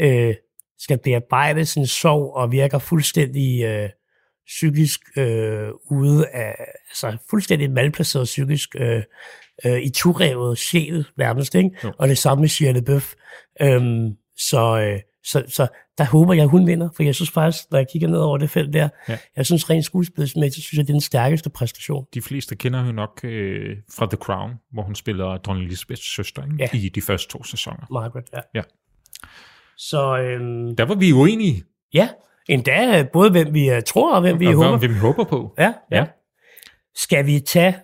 Speaker 3: øh, skal bearbejde sin sorg og virker fuldstændig øh, psykisk øh, ude af, altså fuldstændig malplaceret psykisk, øh, øh, i turevet sjæl nærmest, ikke?
Speaker 4: Jo.
Speaker 3: Og det samme med Shia LaBeouf. Øhm, så, øh, så, så der håber jeg, hun vinder, for jeg synes faktisk, når jeg kigger ned over det felt der,
Speaker 4: Ja.
Speaker 3: jeg synes rent skuespilsmæssigt, synes jeg, det er den stærkeste præstation.
Speaker 4: De fleste kender jo nok øh, fra The Crown, hvor hun spiller dronning Elizabeths søster ikke?
Speaker 3: Ja.
Speaker 4: i de første to sæsoner.
Speaker 3: Margaret, ja.
Speaker 4: Ja.
Speaker 3: Så øhm,
Speaker 4: Der var vi uenige.
Speaker 3: ja, endda både hvem vi øh, tror og hvem vi
Speaker 4: og
Speaker 3: håber.
Speaker 4: hvem vi håber på.
Speaker 3: Ja,
Speaker 4: Ja.
Speaker 3: ja. Skal vi tage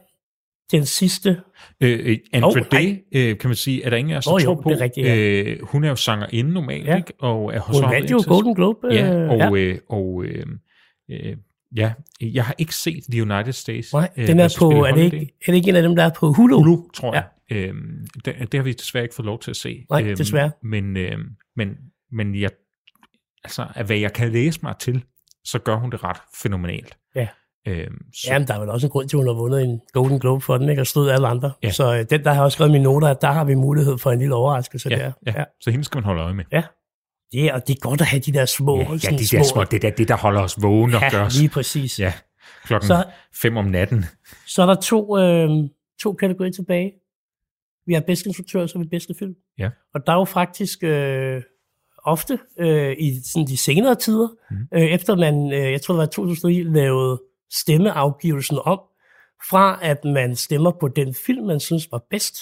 Speaker 3: den sidste?
Speaker 4: Øh, Andrew oh, Day, øh, kan man sige, er der ingen af os, der
Speaker 3: jo,
Speaker 4: tror på.
Speaker 3: det er rigtigt, ja.
Speaker 4: øh, hun er jo sangerinde normalt,
Speaker 3: Ja.
Speaker 4: ikke? Og er hos
Speaker 3: Hun vandt jo Golden Globe. øh,
Speaker 4: Ja, og,
Speaker 3: ja.
Speaker 4: øh, og øh, øh, ja, jeg har ikke set The United States.
Speaker 3: Nej,
Speaker 4: øh,
Speaker 3: den er
Speaker 4: de
Speaker 3: på, er det, ikke, er det ikke en af dem, der er på Hulu?
Speaker 4: Hulu, tror jeg. Øhm, det, det har vi desværre ikke fået lov til at se.
Speaker 3: Nej,
Speaker 4: Øhm,
Speaker 3: desværre.
Speaker 4: Men, øhm, men, men jeg, altså, af hvad jeg kan læse mig til, så gør hun det ret fænomenalt.
Speaker 3: Ja.
Speaker 4: Øhm, så,
Speaker 3: Jamen, der er vel også en grund til, at hun har vundet en Golden Globe for den, ikke? Og stod alle andre.
Speaker 4: Ja.
Speaker 3: Så øh, den, der har også skrevet mine noter, at der har vi mulighed for en lille overraskelse
Speaker 4: ja,
Speaker 3: der.
Speaker 4: ja, ja. så hende skal man holde øje med.
Speaker 3: ja. Ja, og det er godt at have de der små...
Speaker 4: Ja, ja de der små, det er det, der holder os vågne og gør
Speaker 3: Ja,
Speaker 4: os.
Speaker 3: lige præcis.
Speaker 4: Ja, klokken
Speaker 3: Så-
Speaker 4: fem om natten.
Speaker 3: Så er der to, øh, to kategorier tilbage. Vi har bedste instruktør, og så vi bedste film.
Speaker 4: Ja.
Speaker 3: Og der er jo faktisk øh, ofte øh, i sådan de senere tider, mm. øh, efter man, øh, jeg tror det var i 2009, lavede stemmeafgivelsen om, fra at man stemmer på den film, man synes var bedst,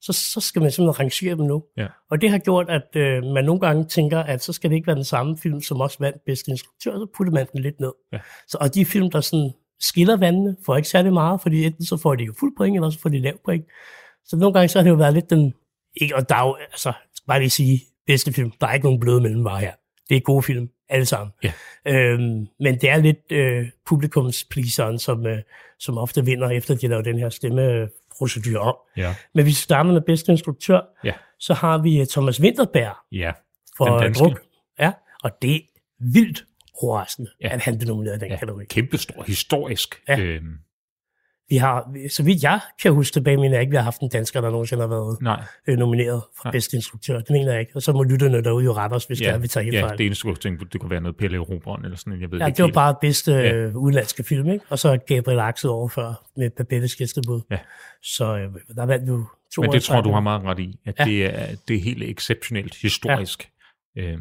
Speaker 3: så, så skal man simpelthen rangere dem nu.
Speaker 4: Ja.
Speaker 3: Og det har gjort, at øh, man nogle gange tænker, at så skal det ikke være den samme film, som også vandt bedste instruktør, så putter man den lidt ned.
Speaker 4: Ja.
Speaker 3: Så, og de film, der sådan skiller vandene, får ikke særlig meget, fordi enten så får de jo fuld point, eller så får de lav point. Så nogle gange så har det jo været lidt den, ikke, og der er jo, altså, skal bare lige sige, bedste film, der er ikke nogen bløde mellemvarer her. Det er gode film, alle sammen.
Speaker 4: Ja.
Speaker 3: Øhm, men det er lidt øh, publikumspleaseren, som, øh, som ofte vinder, efter de laver den her stemmeprocedure om.
Speaker 4: Ja,
Speaker 3: Men hvis vi starter med bedste instruktør,
Speaker 4: ja,
Speaker 3: så har vi øh, Thomas Winterberg
Speaker 4: ja.
Speaker 3: for. Druk. Ja, og det er vildt overraskende,
Speaker 4: Ja.
Speaker 3: at han blev nomineret i den
Speaker 4: ja.
Speaker 3: kategori.
Speaker 4: Kæmpestor, historisk.
Speaker 3: Ja.
Speaker 4: Øhm,
Speaker 3: Vi har, så vidt jeg kan huske tilbage, mener jeg ikke, vi har haft en dansker, der nogensinde har været
Speaker 4: nej,
Speaker 3: øh, nomineret for
Speaker 4: Nej.
Speaker 3: bedste instruktør. Det mener jeg ikke. Og så må lytterne derude jo rette os, hvis ja, det er, vi tager helt
Speaker 4: ja,
Speaker 3: fejl.
Speaker 4: det eneste, jeg tænkte, det kunne være noget Pelle Robron eller sådan, jeg ved
Speaker 3: Ja,
Speaker 4: ikke
Speaker 3: det var
Speaker 4: helt.
Speaker 3: bare bedste
Speaker 4: Ja.
Speaker 3: øh, udenlandske film, ikke? Og så Gabriel Axel over før med Babettes gæstebud.
Speaker 4: Ja.
Speaker 3: Så øh, der vandt du to
Speaker 4: Men det tror jeg, du har meget ret i, at. Ja. det, er, det er helt exceptionelt historisk. Ja. Øhm,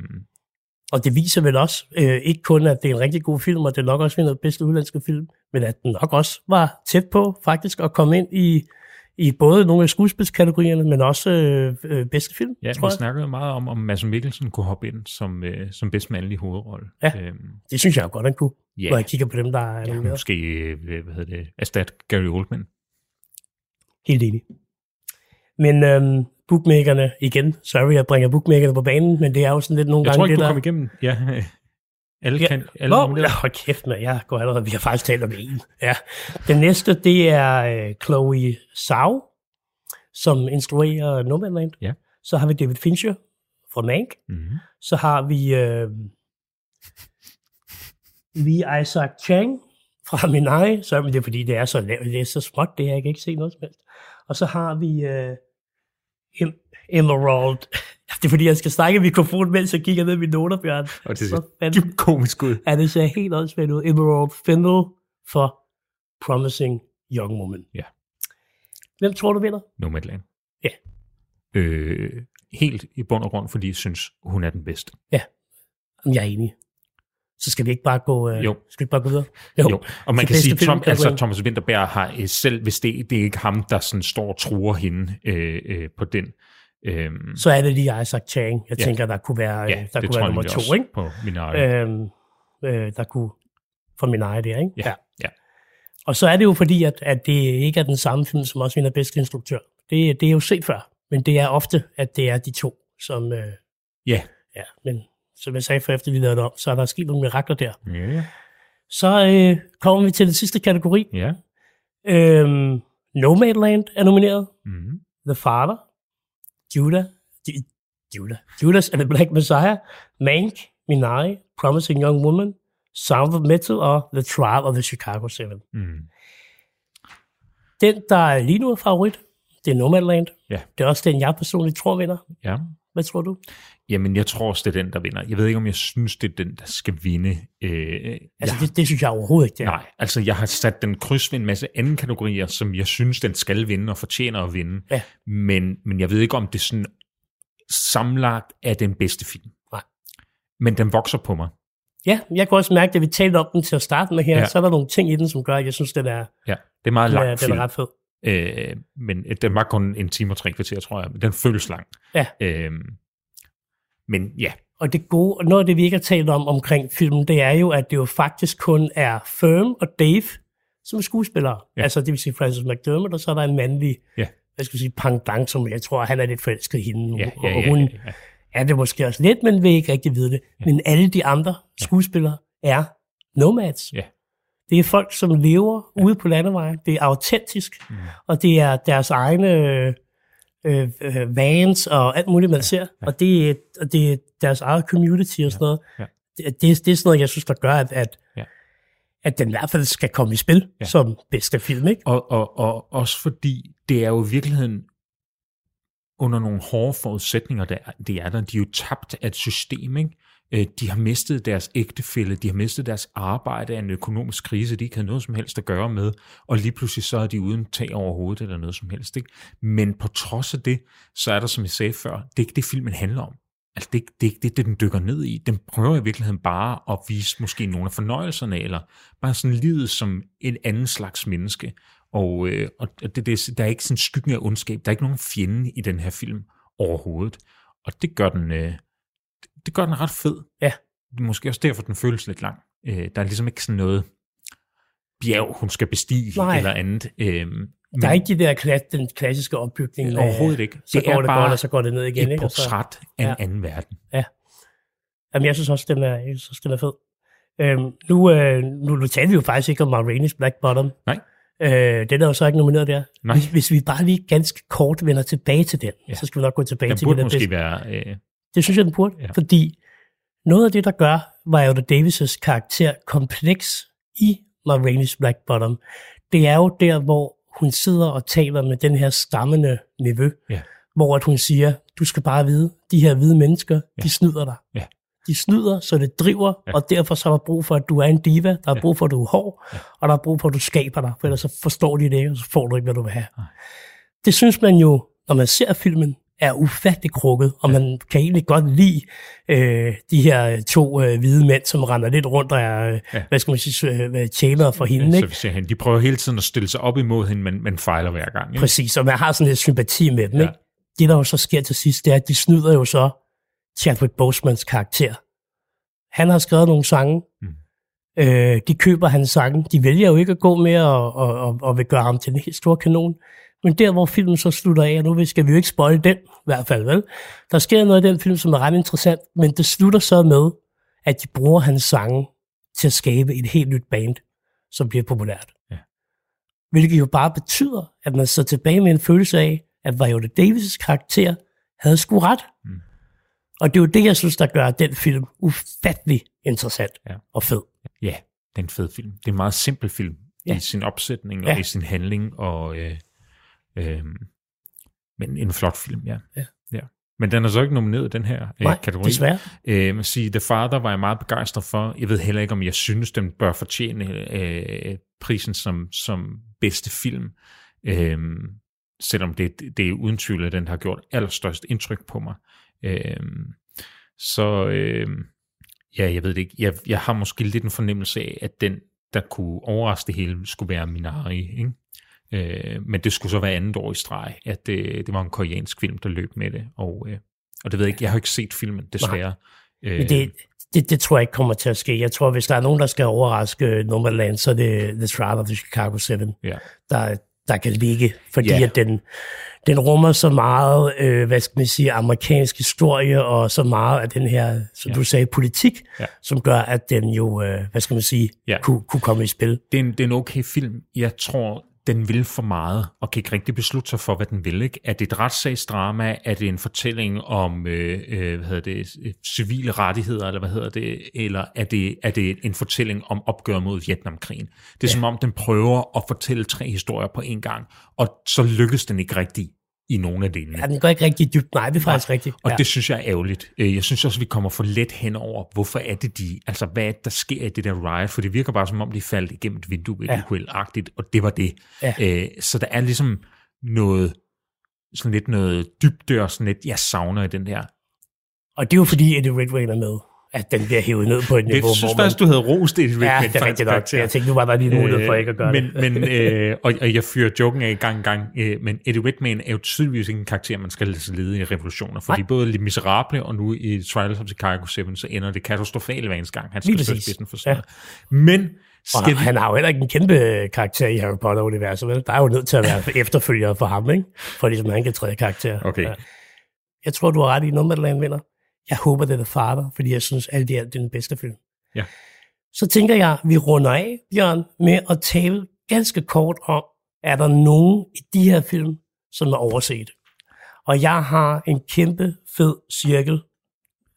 Speaker 3: Og det viser vel også, øh, ikke kun at det er en rigtig god film, og det nok også vinder bedste udenlandske film, men at den nok også var tæt på faktisk at komme ind i, i både nogle af skuespilskategorierne, men også øh, øh, bedste film,
Speaker 4: ja,
Speaker 3: tror
Speaker 4: vi
Speaker 3: jeg.
Speaker 4: snakkede meget om, om Mads Mikkelsen kunne hoppe ind som, øh, som bedst mandlig hovedrolle.
Speaker 3: Ja.
Speaker 4: Øhm,
Speaker 3: Det synes jeg jo godt, han kunne,
Speaker 4: ja.
Speaker 3: når jeg kigger på dem, der er
Speaker 4: ja,
Speaker 3: nomineret.
Speaker 4: måske øh, hvad hedder det, erstat Gary Oldman.
Speaker 3: Helt enig. Men øhm, bookmakerne, igen, sorry, jeg bringer bookmakerne på banen, men det er jo sådan lidt nogle
Speaker 4: Jeg
Speaker 3: gange
Speaker 4: tror ikke,
Speaker 3: det
Speaker 4: du kom igennem. Ja, alle
Speaker 3: Ja,
Speaker 4: kan, alle nomineret.
Speaker 3: Ja, hold kæft, man. Jeg går allerede. Vi har faktisk talt om en. Ja. Den næste, det er øh, Chloe Zhao, som instruerer Nomadland.
Speaker 4: Ja.
Speaker 3: Så har vi David Fincher fra Mank.
Speaker 4: Mm-hmm.
Speaker 3: Så har vi øh, Lee Isaac Chang fra Minari. Så men det er fordi, det er så lavt, det er så småt, det her, jeg kan ikke se noget som helst. Og så har vi øh, Emerald. Det er fordi, jeg skal snakke i mikrofonen, mens jeg kigger ned i mine noter, Bjørn.
Speaker 4: Og det ser
Speaker 3: fandme-
Speaker 4: dybt komisk ud.
Speaker 3: Ja, det ser helt åndssvagt ud. Emerald Fennell for Promising Young Woman.
Speaker 4: Ja.
Speaker 3: Hvem tror du vinder?
Speaker 4: Nomadland.
Speaker 3: Ja.
Speaker 4: Øh, helt i bund og grund, fordi jeg synes, hun er den bedste.
Speaker 3: Jamen, jeg er enig. Så skal vi ikke bare gå, øh,
Speaker 4: Jo.
Speaker 3: skal vi ikke bare gå videre?
Speaker 4: Jo, og man
Speaker 3: Så
Speaker 4: kan sige, Tom,
Speaker 3: filmkategori.
Speaker 4: altså Thomas Winterberg har øh, selv, hvis det, det er ikke ham, der sådan står og truer hende øh, øh, på den. Øh,
Speaker 3: Så er det lige Isaac Chang. Jeg
Speaker 4: Ja.
Speaker 3: tænker, der kunne være,
Speaker 4: ja,
Speaker 3: der
Speaker 4: det
Speaker 3: kunne være nummer to, ikke?
Speaker 4: på min.
Speaker 3: Øhm, øh, der kunne for min egen der, ikke?
Speaker 4: Ja, ja.
Speaker 3: Og så er det jo fordi, at, at det ikke er den samme film, som også vinder bedste instruktør. Det, det er jo set før, men det er ofte, at det er de to, som... Øh,
Speaker 4: Ja.
Speaker 3: ja, men som jeg sagde for efter vi lavede det om, så er der sket nogle mirakler der.
Speaker 4: Ja.
Speaker 3: Så øh, kommer vi til den sidste kategori.
Speaker 4: Ja.
Speaker 3: Øhm, Nomadland er nomineret.
Speaker 4: Mm.
Speaker 3: The Father, Judah, Ju- Judah, Judas and the Black Messiah, Mank, Minari, Promising Young Woman, Sound of Metal og The Trial of the Chicago 7.
Speaker 4: Mm.
Speaker 3: Den, der lige nu er favorit, det er Nomadland.
Speaker 4: Ja.
Speaker 3: Det er også den, jeg personligt tror vinder.
Speaker 4: Ja.
Speaker 3: Hvad tror du?
Speaker 4: Jamen, jeg tror også, det er den, der vinder. Jeg ved ikke, om jeg synes, det er den, der skal vinde. Øh,
Speaker 3: Altså,
Speaker 4: jeg,
Speaker 3: det, det synes jeg overhovedet ikke, det er.
Speaker 4: Nej, altså jeg har sat den kryds ved en masse anden kategorier, som jeg synes, den skal vinde og fortjener at vinde.
Speaker 3: Ja.
Speaker 4: Men, men jeg ved ikke, om det sådan sammenlagt er den bedste film.
Speaker 3: Nej.
Speaker 4: Men den vokser på mig.
Speaker 3: Ja, jeg kunne også mærke, at vi talte om den til at starte med her,
Speaker 4: Ja.
Speaker 3: så er der nogle ting i den, som gør, at jeg synes, den er,
Speaker 4: Ja, det er meget
Speaker 3: den
Speaker 4: lang
Speaker 3: er, den
Speaker 4: film.
Speaker 3: er ret fed.
Speaker 4: Øh, men den var kun en time og tre kvarter, tror jeg. Men den føles lang.
Speaker 3: Ja.
Speaker 4: Øh, men ja,
Speaker 3: Og det gode, og noget af det, vi ikke har talt om omkring filmen, det er jo, at det jo faktisk kun er Firm og Dave, som er skuespillere.
Speaker 4: Ja.
Speaker 3: Ja. Altså, det vil sige Francis McDermott, og så er der en mandlig,
Speaker 4: Ja.
Speaker 3: hvad skal jeg sige, pendant, som jeg tror, han er lidt forelsket i hende.
Speaker 4: ja, ja,
Speaker 3: og
Speaker 4: ja,
Speaker 3: hun
Speaker 4: ja, ja.
Speaker 3: er det måske også lidt, men vil ikke rigtig vide det. Ja. Men alle de andre skuespillere er nomads.
Speaker 4: Ja.
Speaker 3: Det er folk, som lever ja. ude på landevejen. Det er autentisk, mm. og det er deres egne øh, øh, vans og alt muligt, man ja. ser. Ja. Og, det er, og det er deres eget community og sådan noget.
Speaker 4: Ja.
Speaker 3: Det, det, det er sådan noget, jeg synes, der gør, at, at,
Speaker 4: Ja.
Speaker 3: at den i hvert fald skal komme i spil
Speaker 4: Ja.
Speaker 3: ja. som bedste film. Ikke?
Speaker 4: Og, og, og også fordi det er jo i virkeligheden under nogle hårde forudsætninger, der, det er der. De er jo tabt af et system, ikke? Øh, de har mistet deres ægtefælle, de har mistet deres arbejde af en økonomisk krise, de ikke havde noget som helst at gøre med, og lige pludselig så er de uden tag over hovedet eller noget som helst. Ikke? Men på trods af det, så er der, som jeg sagde før, det er ikke det, filmen handler om. Altså, det, er ikke- det det, det, den dykker ned i. Den prøver i virkeligheden bare at vise måske nogle af fornøjelserne, eller bare sådan livet som en anden slags menneske. Og, øh, og det, det, der er ikke sådan skyggen af ondskab. Der er ikke nogen fjende i den her film overhovedet. Og det gør den, øh, det gør den ret fed.
Speaker 3: Ja.
Speaker 4: Det måske også derfor, den føles lidt lang. Øh, der er ligesom ikke sådan noget bjerg, hun skal bestige
Speaker 3: Nej.
Speaker 4: eller andet. Øh,
Speaker 3: Der er ikke de der kla- den klassiske opbygning. med,
Speaker 4: Overhovedet ikke.
Speaker 3: Så
Speaker 4: Det
Speaker 3: går
Speaker 4: er
Speaker 3: det
Speaker 4: bare
Speaker 3: godt, og så går det ned igen.
Speaker 4: et
Speaker 3: ikke? Og så-
Speaker 4: portræt af en
Speaker 3: Ja.
Speaker 4: anden verden.
Speaker 3: Jamen, jeg synes også, den er, jeg synes, den er fed. Øhm, nu, øh, nu, nu talte vi jo faktisk ikke om Marraine's Black Bottom.
Speaker 4: Nej.
Speaker 3: Øh, den er jo så ikke nomineret der.
Speaker 4: Nej.
Speaker 3: Hvis, hvis vi bare lige ganske kort vender tilbage til den,
Speaker 4: Ja.
Speaker 3: ja. så skal vi nok gå tilbage
Speaker 4: Den
Speaker 3: til
Speaker 4: burde
Speaker 3: det der
Speaker 4: måske
Speaker 3: bedste.
Speaker 4: være... Øh,
Speaker 3: Det synes jeg, den burde.
Speaker 4: Ja.
Speaker 3: Fordi noget af det, der gør Viola Davis' karakter kompleks i Marraine's Black Bottom, det er jo der, hvor hun sidder og taler med den her stammende nevø,
Speaker 4: Ja.
Speaker 3: hvor at hun siger, du skal bare vide, de her hvide mennesker,
Speaker 4: Ja.
Speaker 3: de snyder dig.
Speaker 4: Ja.
Speaker 3: De snyder, så det driver,
Speaker 4: ja.
Speaker 3: og derfor så er der brug for, at du er en diva, der er
Speaker 4: Ja.
Speaker 3: brug for, at du er hård,
Speaker 4: Ja.
Speaker 3: og der er brug for, at du skaber dig, for ellers så forstår de det ikke, og så får du ikke, hvad du vil have.
Speaker 4: Nej.
Speaker 3: Det synes man jo, når man ser filmen, er ufattelig krukket, og man kan egentlig godt lide øh, de her to øh, hvide mænd, som render lidt rundt og er, øh,
Speaker 4: Ja.
Speaker 3: hvad skal man sige, øh, tjenere for hende.
Speaker 4: så
Speaker 3: Ikke?
Speaker 4: vi ser hende. De prøver hele tiden at stille sig op imod hende, men, men fejler hver gang. Ikke?
Speaker 3: Præcis, og man har sådan lidt sympati med dem.
Speaker 4: Ja.
Speaker 3: Ikke? Det, der jo så sker til sidst, det er, at de snyder jo så Chadwick Bosemans karakter. Han har skrevet nogle sange.
Speaker 4: Mm.
Speaker 3: Øh, de køber hans sange. De vælger jo ikke at gå med og, og, og, og vil gøre ham til en helt stor kanon. Men der, hvor filmen så slutter af, og nu skal vi jo ikke spoil den, i hvert fald, vel? Der sker noget i den film, som er ret interessant, men det slutter så med, at de bruger hans sange til at skabe et helt nyt band, som bliver populært.
Speaker 4: Ja.
Speaker 3: Hvilket jo bare betyder, at man så tilbage med en følelse af, at Viola Davis' karakter havde sgu ret.
Speaker 4: Mm.
Speaker 3: Og det er jo det, jeg synes, der gør den film ufattelig interessant
Speaker 4: Ja.
Speaker 3: og fed.
Speaker 4: Ja, det er en fed film. Det er en meget simpel film ja. I sin opsætning og
Speaker 3: Ja.
Speaker 4: i sin handling, og øh, øh, men en flot film, ja.
Speaker 3: Ja.
Speaker 4: ja. Men den er så ikke nomineret i den her øh,
Speaker 3: Nej,
Speaker 4: kategori.
Speaker 3: desværre.
Speaker 4: Øh, siger, The Father var jeg meget begejstret for. Jeg ved heller ikke, om jeg synes, den bør fortjene øh, prisen som, som bedste film. Øh, selvom det, det er uden tvivl, at den har gjort allerstørst indtryk på mig. Øh, så øh, ja, jeg ved det ikke. Jeg, jeg har måske lidt en fornemmelse af, at den, der kunne overraske det hele, skulle være Minari. Ikke? Øh, men det skulle så være andet år i streg, at det, det var en koreansk film, der løb med det. Og, øh, og det ved jeg ikke, jeg har ikke set filmen, desværre. Øh,
Speaker 3: Men det, det, det tror jeg ikke kommer til at ske. Jeg tror, hvis der er nogen, der skal overraske Nomadland, så er det The Trial of the Chicago 7.
Speaker 4: Ja.
Speaker 3: Der, der kan ligge, fordi
Speaker 4: Ja.
Speaker 3: at den, den rummer så meget, øh, hvad skal man sige, amerikansk historie, og så meget af den her, som
Speaker 4: Ja.
Speaker 3: du sagde, politik,
Speaker 4: Ja.
Speaker 3: som gør, at den jo, øh, hvad skal man sige,
Speaker 4: ja.
Speaker 3: kunne, kunne komme i spil.
Speaker 4: det er, en, det er en okay film. Jeg tror, den vil for meget, og kan ikke rigtig beslutte sig for, hvad den vil. Ikke? Er det et retssagsdrama? Er det en fortælling om øh, øh, hvad hedder det, øh, civile rettigheder, eller hvad hedder det? Eller er det, er det en fortælling om opgør mod Vietnamkrigen? Det er ja. som om, den prøver at fortælle tre historier på en gang, og så lykkes den ikke rigtig i nogle af delene.
Speaker 3: Ja, den går ikke rigtig dybt. Nej, det er faktisk rigtigt.
Speaker 4: Og
Speaker 3: ja.
Speaker 4: det synes jeg er ærgerligt. Øh, Jeg synes også, at vi kommer for let hen over, hvorfor er det de, altså hvad er det, der sker i det der riot, for det virker bare som om, de faldt igennem et vindue,
Speaker 3: Ja.
Speaker 4: uheld-agtigt, og det var det.
Speaker 3: Ja.
Speaker 4: Øh, Så der er ligesom noget, sådan lidt noget dybde og sådan lidt, jeg savner i den der.
Speaker 3: Og det er jo fordi, Eddie Redmayne er med, at den bliver hævet ned på et niveau,
Speaker 4: Jeg synes
Speaker 3: hvor man...
Speaker 4: faktisk, du havde rost det.
Speaker 3: Ja, det er rigtigt nok. Jeg tænkte, nu var der lige mulighed for ikke at gøre
Speaker 4: men,
Speaker 3: det.
Speaker 4: Men, øh, og, og jeg fyrer joken af gang i gang, øh, men Eddie Redmayne er jo tydeligvis ikke en karakter, man skal lede i revolutioner, fordi
Speaker 3: Nej.
Speaker 4: både Les Miserable og nu i Trials of Chicago 7, så ender det katastrofalt hver eneste gang, han skal stå spidsen for
Speaker 3: Ja.
Speaker 4: sådan ja. Men
Speaker 3: Og
Speaker 4: skal vi...
Speaker 3: han har jo heller ikke en kæmpe karakter i Harry Potter-universet, vel? Der er jo nødt til at være efterfølgere for ham, ikke? For ligesom han kan træde karakter.
Speaker 4: Okay.
Speaker 3: Jeg tror, du har ret i, Nomadland vinder. Jeg håber, det er The Father, fordi jeg synes alt det er den bedste film.
Speaker 4: Ja.
Speaker 3: Så tænker jeg, vi runder af, Bjørn, med at tale ganske kort om, er der nogen i de her film, som er overset? Og jeg har en kæmpe fed cirkel,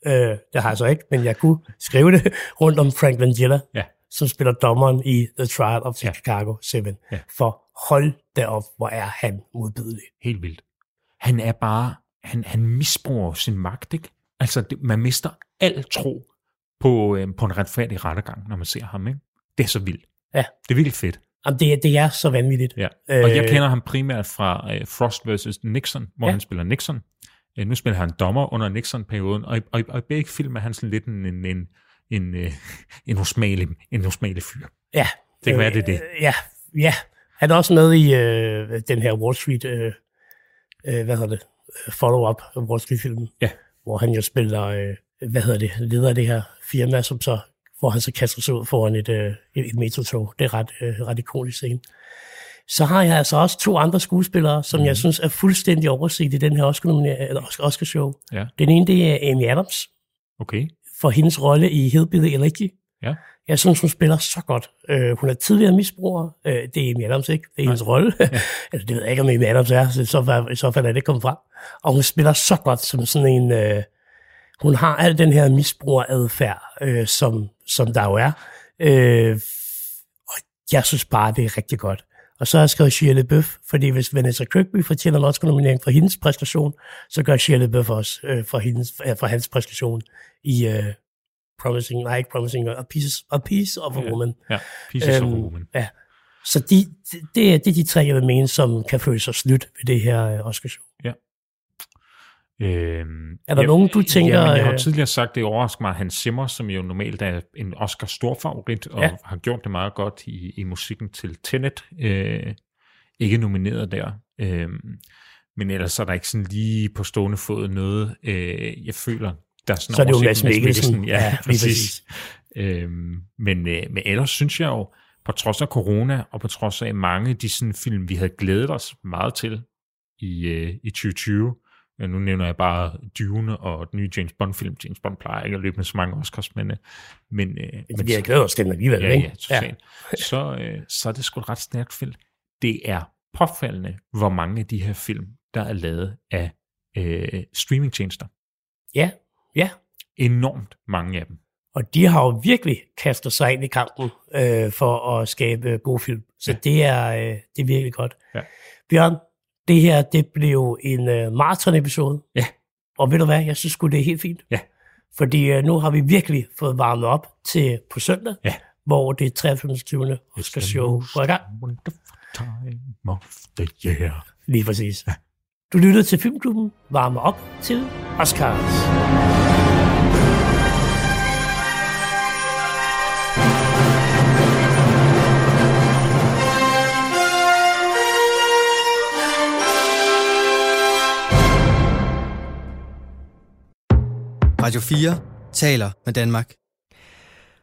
Speaker 3: øh, det har jeg så ikke, men jeg kunne skrive det rundt om Frank Langella,
Speaker 4: Ja.
Speaker 3: som spiller dommeren i The Trial of
Speaker 4: Ja.
Speaker 3: Chicago 7.
Speaker 4: Ja.
Speaker 3: For hold da op, hvor er han modbydelig.
Speaker 4: Helt vildt. Han er bare, han, han misbruger sin magt, ikke? Altså, det, man mister al tro på, øh, på en retfærdig rettergang, når man ser ham, ikke? Det er så vildt.
Speaker 3: Ja.
Speaker 4: Det er virkelig fedt.
Speaker 3: Jamen, det, er- det er så vanvittigt.
Speaker 4: Ja. Og jeg
Speaker 3: Øh,
Speaker 4: kender ham primært fra øh, Frost vs. Nixon, hvor
Speaker 3: Ja.
Speaker 4: han spiller Nixon. Øh, nu spiller han dommer under Nixon-perioden, og, i- og, i- og i begge film er han sådan lidt en, en, en, en, øh, en, usmagelig, en usmagelig fyr.
Speaker 3: Ja.
Speaker 4: Det kan være, det er det.
Speaker 3: Øh, ja, ja. Han er også med i øh, den her Wall Street, øh, øh, hvad hedder det, øh, follow-up af Wall Street-filmen.
Speaker 4: Ja.
Speaker 3: Hvor han jo spiller, øh, hvad hedder det, leder af det her firma, som så, hvor han så kaster sig ud foran et, øh, et, et metrotog. Det er ret, øh, ret ikonisk scene. Så har jeg altså også to andre skuespillere, som mm.
Speaker 4: Mhm.
Speaker 3: jeg synes er fuldstændig overset i den her Oscar, eller Oscar.
Speaker 4: Ja.
Speaker 3: Den ene, det er Amy Adams,
Speaker 4: Okay.
Speaker 3: for hendes rolle i Hillbilly Elegy.
Speaker 4: Ja.
Speaker 3: Jeg synes, hun spiller så godt. Øh, hun er tidligere misbruger. Øh, det er Amy Adams ikke. Det er hendes rolle. Eller det ved jeg ikke, om Amy Adams er. Så i så så fald er det kommet frem. Og hun spiller så godt som sådan en... Øh, hun har al den her misbrugeradfærd, øh, som, som der jo er. Øh, og jeg synes bare, det er rigtig godt. Og så har jeg skrevet Shia LaBeouf, fordi hvis Vanessa Kirkby fortjener en Oscar-nominering for hendes præstation, så gør Shia LaBeouf også øh, for, hendes, øh, for hans præstation i øh, Promising, nej ikke Promising, A Piece, a piece of a
Speaker 4: Ja.
Speaker 3: Woman.
Speaker 4: Ja. Pieces of a
Speaker 3: Øhm,
Speaker 4: Woman.
Speaker 3: Ja. Så de, det, det, er, det er de tre, jeg vil mene, som kan føle sig snydt ved det her øh, Oscar-show.
Speaker 4: Øhm,
Speaker 3: Er der nogen, du tænker,
Speaker 4: Ja, jeg har
Speaker 3: øh,
Speaker 4: tidligere sagt, det overrasker mig, at Hans Zimmer, som jo normalt er en Oscar stor favorit, og
Speaker 3: Ja.
Speaker 4: har gjort det meget godt i, i musikken til Tenet, øh, ikke nomineret der. Øh, men ellers er der ikke sådan lige på stående fod noget, øh, jeg føler, der er sådan
Speaker 3: Så er det jo Mads Mikkelsen.
Speaker 4: Ja,
Speaker 3: Ja,
Speaker 4: ja præcis.
Speaker 3: præcis.
Speaker 4: Øhm, men, øh, men ellers synes jeg jo, på trods af corona, og på trods af mange af de sådan, film, vi havde glædet os meget til i, øh, i 2020, Ja, nu nævner jeg bare Dune og den nye James Bond-film. James Bond plejer ikke at løbe med så mange Oscars, men, øh, men, øh,
Speaker 3: Men vi har glædet os til den alligevel,
Speaker 4: ja,
Speaker 3: ikke?
Speaker 4: ja, totalt. Så, øh, så er det sgu et ret stærkt film. Det er påfaldende, hvor mange af de her film, der er lavet af øh, streamingtjenester.
Speaker 3: Ja, ja.
Speaker 4: Enormt mange af dem.
Speaker 3: Og de har jo virkelig kastet sig ind i kampen øh, for at skabe øh, gode film. Så
Speaker 4: Ja.
Speaker 3: det, er, øh, det er virkelig godt.
Speaker 4: Ja.
Speaker 3: Bjørn, det her det blev en øh, maraton-episode.
Speaker 4: Ja.
Speaker 3: Og ved du hvad, jeg synes sgu, det er helt fint.
Speaker 4: Ja.
Speaker 3: Fordi øh, nu har vi virkelig fået varmet op til på søndag,
Speaker 4: Ja.
Speaker 3: hvor det er 23. Oscar show på i gang.
Speaker 4: Time of the year.
Speaker 3: Lige præcis. Du lyttede til Filmklubben. Varme op til Oscars.
Speaker 1: Radio 4 taler med Danmark.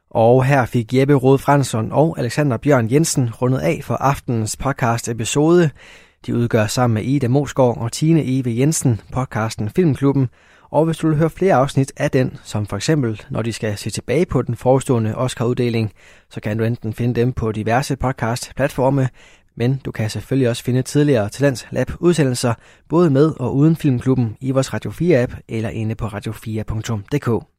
Speaker 2: Og her fik Jeppe Rode Fransson og Alexander Bjørn Jensen rundet af for aftenens podcast episode. De udgør sammen med Ida Mosgaard og Tine Eve Jensen podcasten Filmklubben, og hvis du vil høre flere afsnit af den, som for eksempel når de skal se tilbage på den forestående Oscar-uddeling, så kan du enten finde dem på diverse podcast-platforme, men du kan selvfølgelig også finde tidligere Talents Lab udsendelser, både med og uden Filmklubben i vores Radio 4-app eller inde på radio4.dk.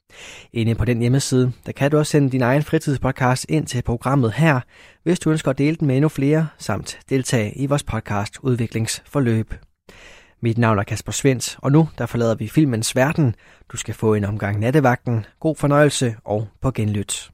Speaker 2: Inde på den hjemmeside, der kan du også sende din egen fritidspodcast ind til programmet her, hvis du ønsker at dele den med endnu flere, samt deltage i vores podcast udviklingsforløb. Mit navn er Kasper Svens, og nu der forlader vi filmens verden. Du skal få en omgang nattevagten, god fornøjelse og på genlyt.